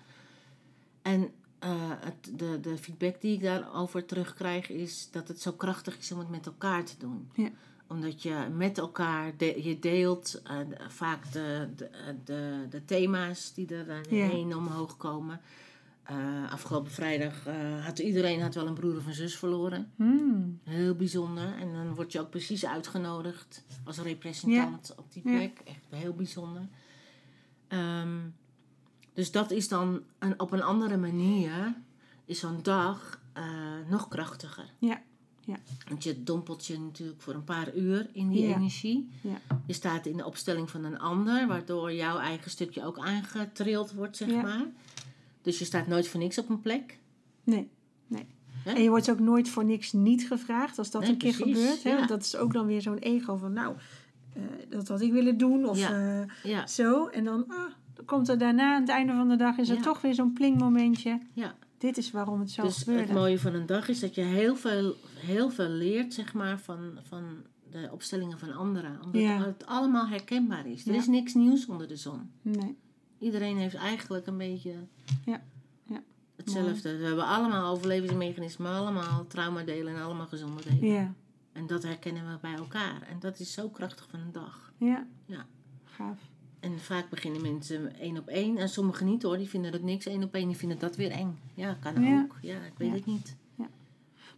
En eh, het, de, de feedback die ik daarover terugkrijg is dat het zo krachtig is om het met elkaar te doen. Ja. Omdat je met elkaar, de- je deelt eh, vaak de, de, de, de thema's die er heen omhoog komen. Eh, afgelopen vrijdag eh, had iedereen had wel een broer of een zus verloren. Hmm. Heel bijzonder. En dan word je ook precies uitgenodigd als representant op die Ja. plek. Echt heel bijzonder. Ehm, dus dat is dan een, op een andere manier, is zo'n dag eh, nog krachtiger. Ja. Ja. Want je dompelt je natuurlijk voor een paar uur in die Ja. energie. Ja. Je staat in de opstelling van een ander, waardoor jouw eigen stukje ook aangetrild wordt, zeg Ja. maar. Dus je staat nooit voor niks op een plek. Nee. nee. En je wordt ook nooit voor niks niet gevraagd als dat Nee, een keer precies, gebeurt. Hè? ja. Want dat is ook dan weer zo'n ego van, nou, eh, dat had ik willen doen. Of Ja. eh, Ja, zo. En dan, ah, dan komt er daarna, aan het einde van de dag, is er toch weer zo'n plingmomentje. ja. Dit is waarom het zo dus gebeurde. het mooie van een dag is dat je heel veel, heel veel leert, zeg maar, van, van de opstellingen van anderen. Omdat het allemaal herkenbaar is. Er is niks nieuws onder de zon. Nee. Iedereen heeft eigenlijk een beetje Ja. Ja. hetzelfde. We hebben allemaal overlevingsmechanismen, allemaal traumadelen en allemaal gezonde delen. Ja. En dat herkennen we bij elkaar. En dat is zo krachtig van een dag. Ja. Ja. Gaaf. En vaak beginnen mensen één op één. En sommigen niet hoor, die vinden dat niks één op één. Die vinden dat weer eng. Ja, kan Ja. ook. Ja, ik weet Ja. het niet.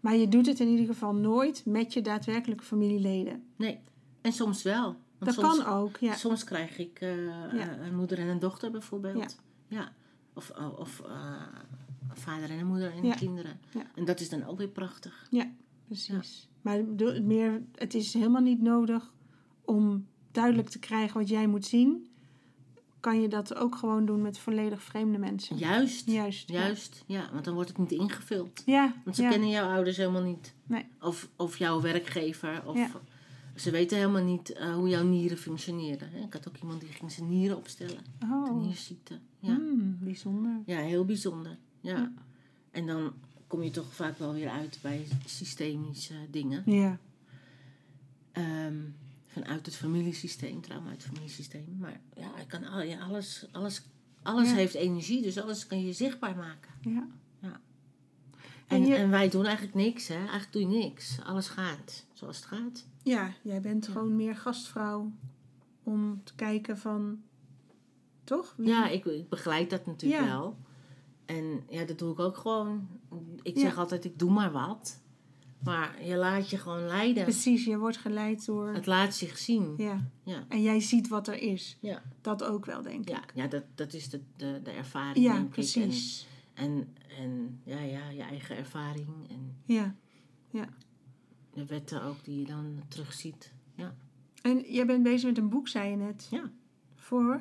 Maar je doet het in ieder geval nooit met je daadwerkelijke familieleden. Nee. En soms wel. Dat kan ook, ja. Soms krijg ik uh, een moeder en een dochter bijvoorbeeld. Ja. Of, of uh, vader en een moeder en kinderen. En dat is dan ook weer prachtig. Ja, precies. Maar meer, het is helemaal niet nodig om duidelijk te krijgen wat jij moet zien kan je dat ook gewoon doen met volledig vreemde mensen. Juist. Juist. Juist. Ja, want dan wordt het niet ingevuld. Ja. Want ze kennen jouw ouders helemaal niet. Nee. Of, of jouw werkgever. Of ze weten helemaal niet uh, hoe jouw nieren functioneren. Ik had ook iemand die ging zijn nieren opstellen. Oh. De nierziekte. Ja. Mm, bijzonder. Ja, heel bijzonder. Ja. En dan kom je toch vaak wel weer uit bij systemische dingen. Ja. Um, vanuit het familiesysteem, trauma uit het familiesysteem. Maar ja, ik kan al, ja, alles, alles, alles heeft energie, dus alles kan je zichtbaar maken. Ja. En, wij doen eigenlijk niks, hè? Eigenlijk doe je niks. Alles gaat zoals het gaat. Ja, jij bent gewoon meer gastvrouw om te kijken van. Toch? Ja, ik, ik begeleid dat natuurlijk wel. En ja, dat doe ik ook gewoon. Ik zeg altijd, ik doe maar wat. Maar je laat je gewoon leiden. Precies, je wordt geleid door... Het laat zich zien. Ja. ja. En jij ziet wat er is. Ja. Dat ook wel, denk ik. Ja, dat, dat is de, de, de ervaring, ja, precies. En, en, en ja, ja, je eigen ervaring. En ja, ja. De wetten ook die je dan terugziet. Ja. En jij bent bezig met een boek, zei je net. Ja. Voor?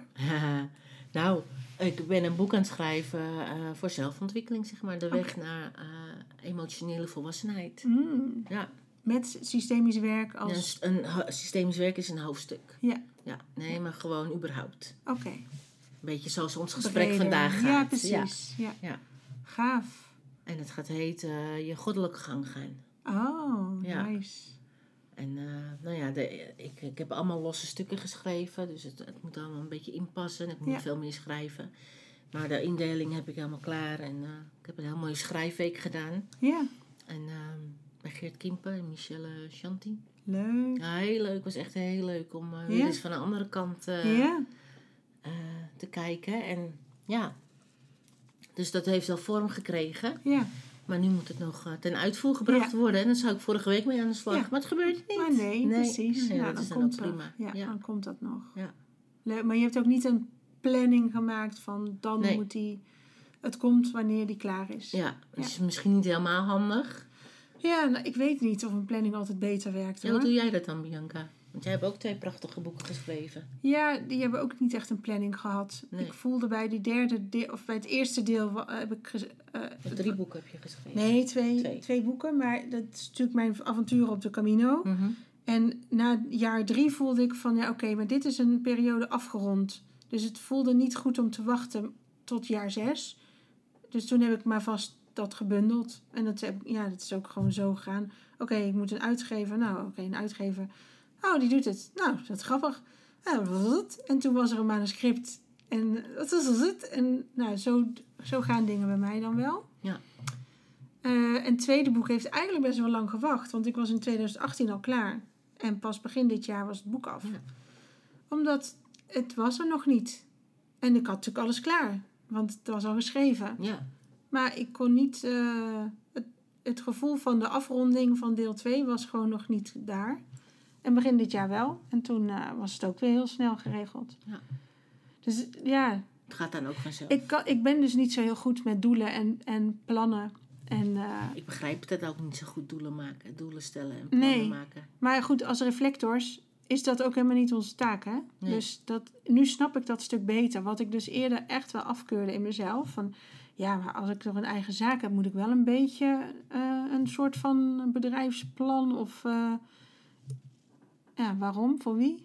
nou, ik ben een boek aan het schrijven uh, voor zelfontwikkeling, zeg maar. De weg naar uh, emotionele volwassenheid. Mm. Ja. Met systemisch werk als... Ja, een, een, systemisch werk is een hoofdstuk. Ja. Ja, nee, maar gewoon überhaupt. Oké. Een beetje zoals ons gesprek vandaag gaat. Ja, precies. Ja. ja. Gaaf. En het gaat heten uh, je goddelijke gang gaan. Oh, ja. nice. En uh, nou ja, de, ik, ik heb allemaal losse stukken geschreven, dus het, het moet allemaal een beetje inpassen. Ik moet ja. veel meer schrijven. Maar de indeling heb ik helemaal klaar en uh, ik heb een heel mooie schrijfweek gedaan. Ja. En uh, bij Geert Kimpen en Michelle Chanti. Leuk. Ja, heel leuk. Het was echt heel leuk om weer ja. eens van de andere kant ja. Te kijken. En ja, dus dat heeft wel vorm gekregen. Ja. Maar nu moet het nog uh, ten uitvoer gebracht worden. En dan zou ik vorige week mee aan de slag. Ja. Maar het gebeurt niet. Maar nee, nee. precies. Nee, ja, dat dan is komt dan prima. Ja, dan komt dat nog. Ja. Leuk. Maar je hebt ook niet een planning gemaakt van dan nee. moet die... Het komt wanneer die klaar is. Ja, dat is misschien niet helemaal handig. Ja, nou, ik weet niet of een planning altijd beter werkt. Ja, hoe doe jij dat dan, Bianca? Want jij hebt ook twee prachtige boeken geschreven. Ja, die hebben ook niet echt een planning gehad. Nee. Ik voelde bij die derde deel, of bij het eerste deel heb ik. Uh, drie boeken heb je geschreven? Nee, twee, twee. twee boeken. Maar dat is natuurlijk mijn avontuur op de Camino. Mm -hmm. En na jaar drie voelde ik van ja, oké, okay, maar dit is een periode afgerond. Dus het voelde niet goed om te wachten tot jaar zes. Dus toen heb ik maar vast dat gebundeld. En dat, heb, ja, dat is ook gewoon zo gegaan. Oké, okay, ik moet een uitgever. Nou, oké, okay, een uitgever. Oh, die doet het. Nou, dat is grappig. En toen was er een manuscript. En dat is het. En nou, zo, zo gaan dingen bij mij dan wel. Ja. Uh, en het tweede boek heeft eigenlijk best wel lang gewacht. Want ik was in 2018 al klaar. En pas begin dit jaar was het boek af. Ja. Omdat het was er nog niet. En ik had natuurlijk alles klaar. Want het was al geschreven. Ja. Maar ik kon niet... Uh, het, het gevoel van de afronding van deel 2 was gewoon nog niet daar. En begin dit jaar wel. En toen uh, was het ook weer heel snel geregeld. Ja. Dus ja. Het gaat dan ook vanzelf. Ik, kan, ik ben dus niet zo heel goed met doelen en, en plannen. En, uh, ik begrijp dat ook niet zo goed doelen maken, doelen stellen en plannen nee, maken. Maar goed, als reflectors is dat ook helemaal niet onze taak. Hè? Nee. Dus dat, nu snap ik dat stuk beter. Wat ik dus eerder echt wel afkeurde in mezelf. Van, ja, maar als ik toch een eigen zaak heb, moet ik wel een beetje uh, een soort van bedrijfsplan of... Uh, ja, waarom? Voor wie?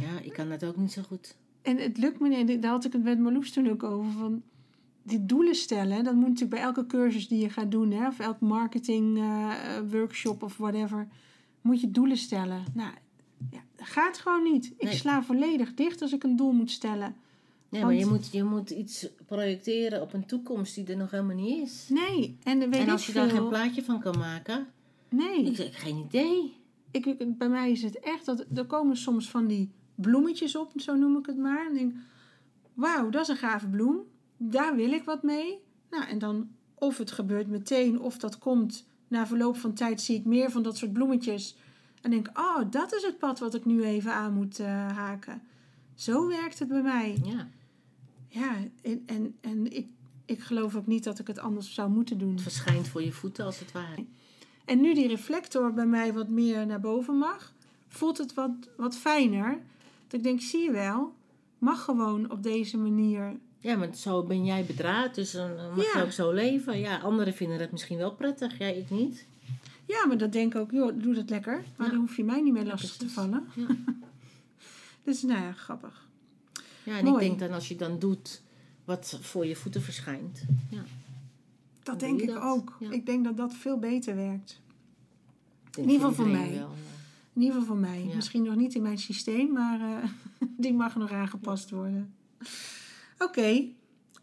ja, ik kan dat ook niet zo goed. En het lukt me niet. Daar had ik het met Marloes toen ook over. Van die doelen stellen, dat moet natuurlijk bij elke cursus die je gaat doen, hè, of elk marketing uh, workshop of whatever, moet je doelen stellen. Nou, ja, gaat gewoon niet. Ik Nee. sla volledig dicht als ik een doel moet stellen. Nee, Want- maar je moet, je moet iets projecteren op een toekomst die er nog helemaal niet is. Nee, en weet en als je daar geen plaatje van kan maken, Nee. ik heb geen idee. Ik, bij mij is het echt dat er komen soms van die bloemetjes op, zo noem ik het maar. En denk, wauw, dat is een gave bloem. Daar wil ik wat mee. Nou, en dan of het gebeurt meteen, of dat komt na verloop van tijd zie ik meer van dat soort bloemetjes. En denk, oh, dat is het pad wat ik nu even aan moet uh, haken. Zo werkt het bij mij. Ja. Ja, en, en, en ik, ik geloof ook niet dat ik het anders zou moeten doen. Het verschijnt voor je voeten als het ware. En nu die reflector bij mij wat meer naar boven mag, voelt het wat, wat fijner. Dat ik denk, zie je wel, mag gewoon op deze manier. Ja, maar zo ben jij bedraad, dus dan mag je ook zo leven. Ja, anderen vinden het misschien wel prettig, jij ik niet. Ja, maar dat denk ik ook, joh, doe dat lekker. Maar dan hoef je mij niet meer lastig te vallen. Ja. dus nou ja, grappig. Ja, en ik denk dan als je dan doet wat voor je voeten verschijnt. Ja. Dat denk ik ook. Ik denk dat dat veel beter werkt. In ieder geval voor mij. Wel, in ieder geval voor mij. Misschien nog niet in mijn systeem, maar uh, die mag nog aangepast worden. Oké,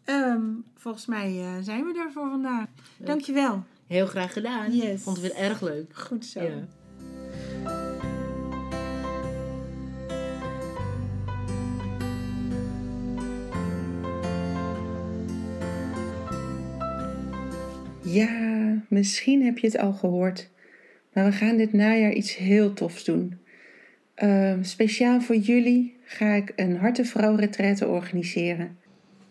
ehm, volgens mij uh, zijn we er voor vandaag. Leuk. Dankjewel. Heel graag gedaan. Yes. Vond het weer erg leuk. Goed zo. Ja. Misschien heb je het al gehoord, maar we gaan dit najaar iets heel tofs doen. Ehm, speciaal voor jullie ga ik een Hartenvrouw retraite organiseren.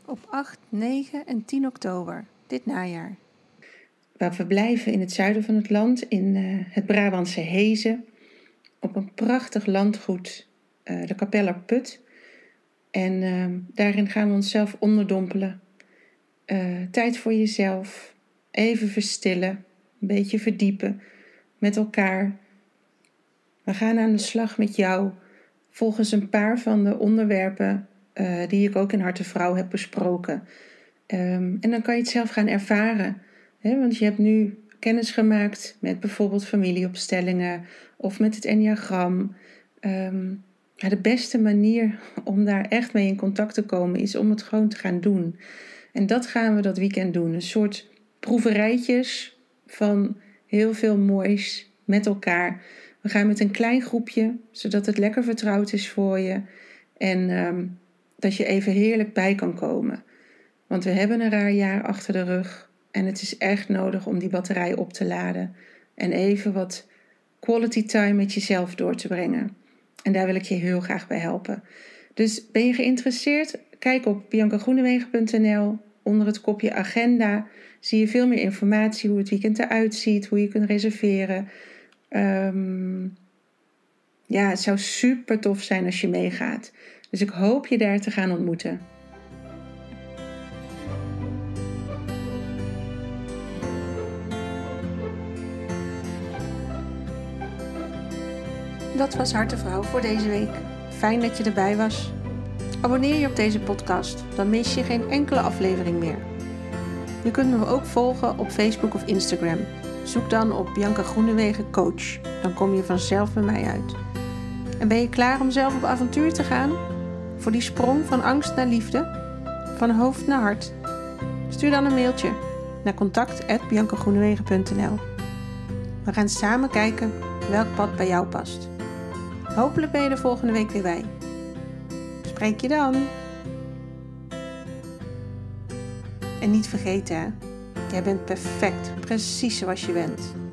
Op 8, 9 en 10 oktober dit najaar. We verblijven in het zuiden van het land, in uh, het Brabantse Hezen, op een prachtig landgoed, uh, de Kapeller Put. En uh, daarin gaan we onszelf onderdompelen. Eh, tijd voor jezelf, even verstillen, een beetje verdiepen met elkaar. We gaan aan de slag met jou volgens een paar van de onderwerpen die ik ook in Harte Vrouw heb besproken. Um, en dan kan je het zelf gaan ervaren want je hebt nu kennis gemaakt met bijvoorbeeld familieopstellingen of met het enneagram. Um, de beste manier om daar echt mee in contact te komen is om het gewoon te gaan doen. En dat gaan we dat weekend doen. Een soort proeverijtjes van heel veel moois met elkaar. We gaan met een klein groepje, zodat het lekker vertrouwd is voor je. En ehm, dat je even heerlijk bij kan komen. Want we hebben een raar jaar achter de rug. En het is echt nodig om die batterij op te laden en even wat quality time met jezelf door te brengen. En daar wil ik je heel graag bij helpen. Dus ben je geïnteresseerd? Kijk op biancagroenewegen.nl. Onder het kopje agenda zie je veel meer informatie hoe het weekend eruit ziet, hoe je kunt reserveren. Ehm, ja, het zou super tof zijn als je meegaat. Dus ik hoop je daar te gaan ontmoeten. Dat was Hartevrouw voor deze week. Fijn dat je erbij was. Abonneer je op deze podcast, dan mis je geen enkele aflevering meer. Je kunt me ook volgen op Facebook of Instagram. Zoek dan op Bianca Groenewegen Coach. Dan kom je vanzelf bij mij uit. En ben je klaar om zelf op avontuur te gaan? Voor die sprong van angst naar liefde? Van hoofd naar hart? Stuur dan een mailtje naar contact.biancagroenewegen.nl We gaan samen kijken welk pad bij jou past. Hopelijk ben je er volgende week weer bij. Spreek je dan. En niet vergeten, jij bent perfect, precies zoals je bent.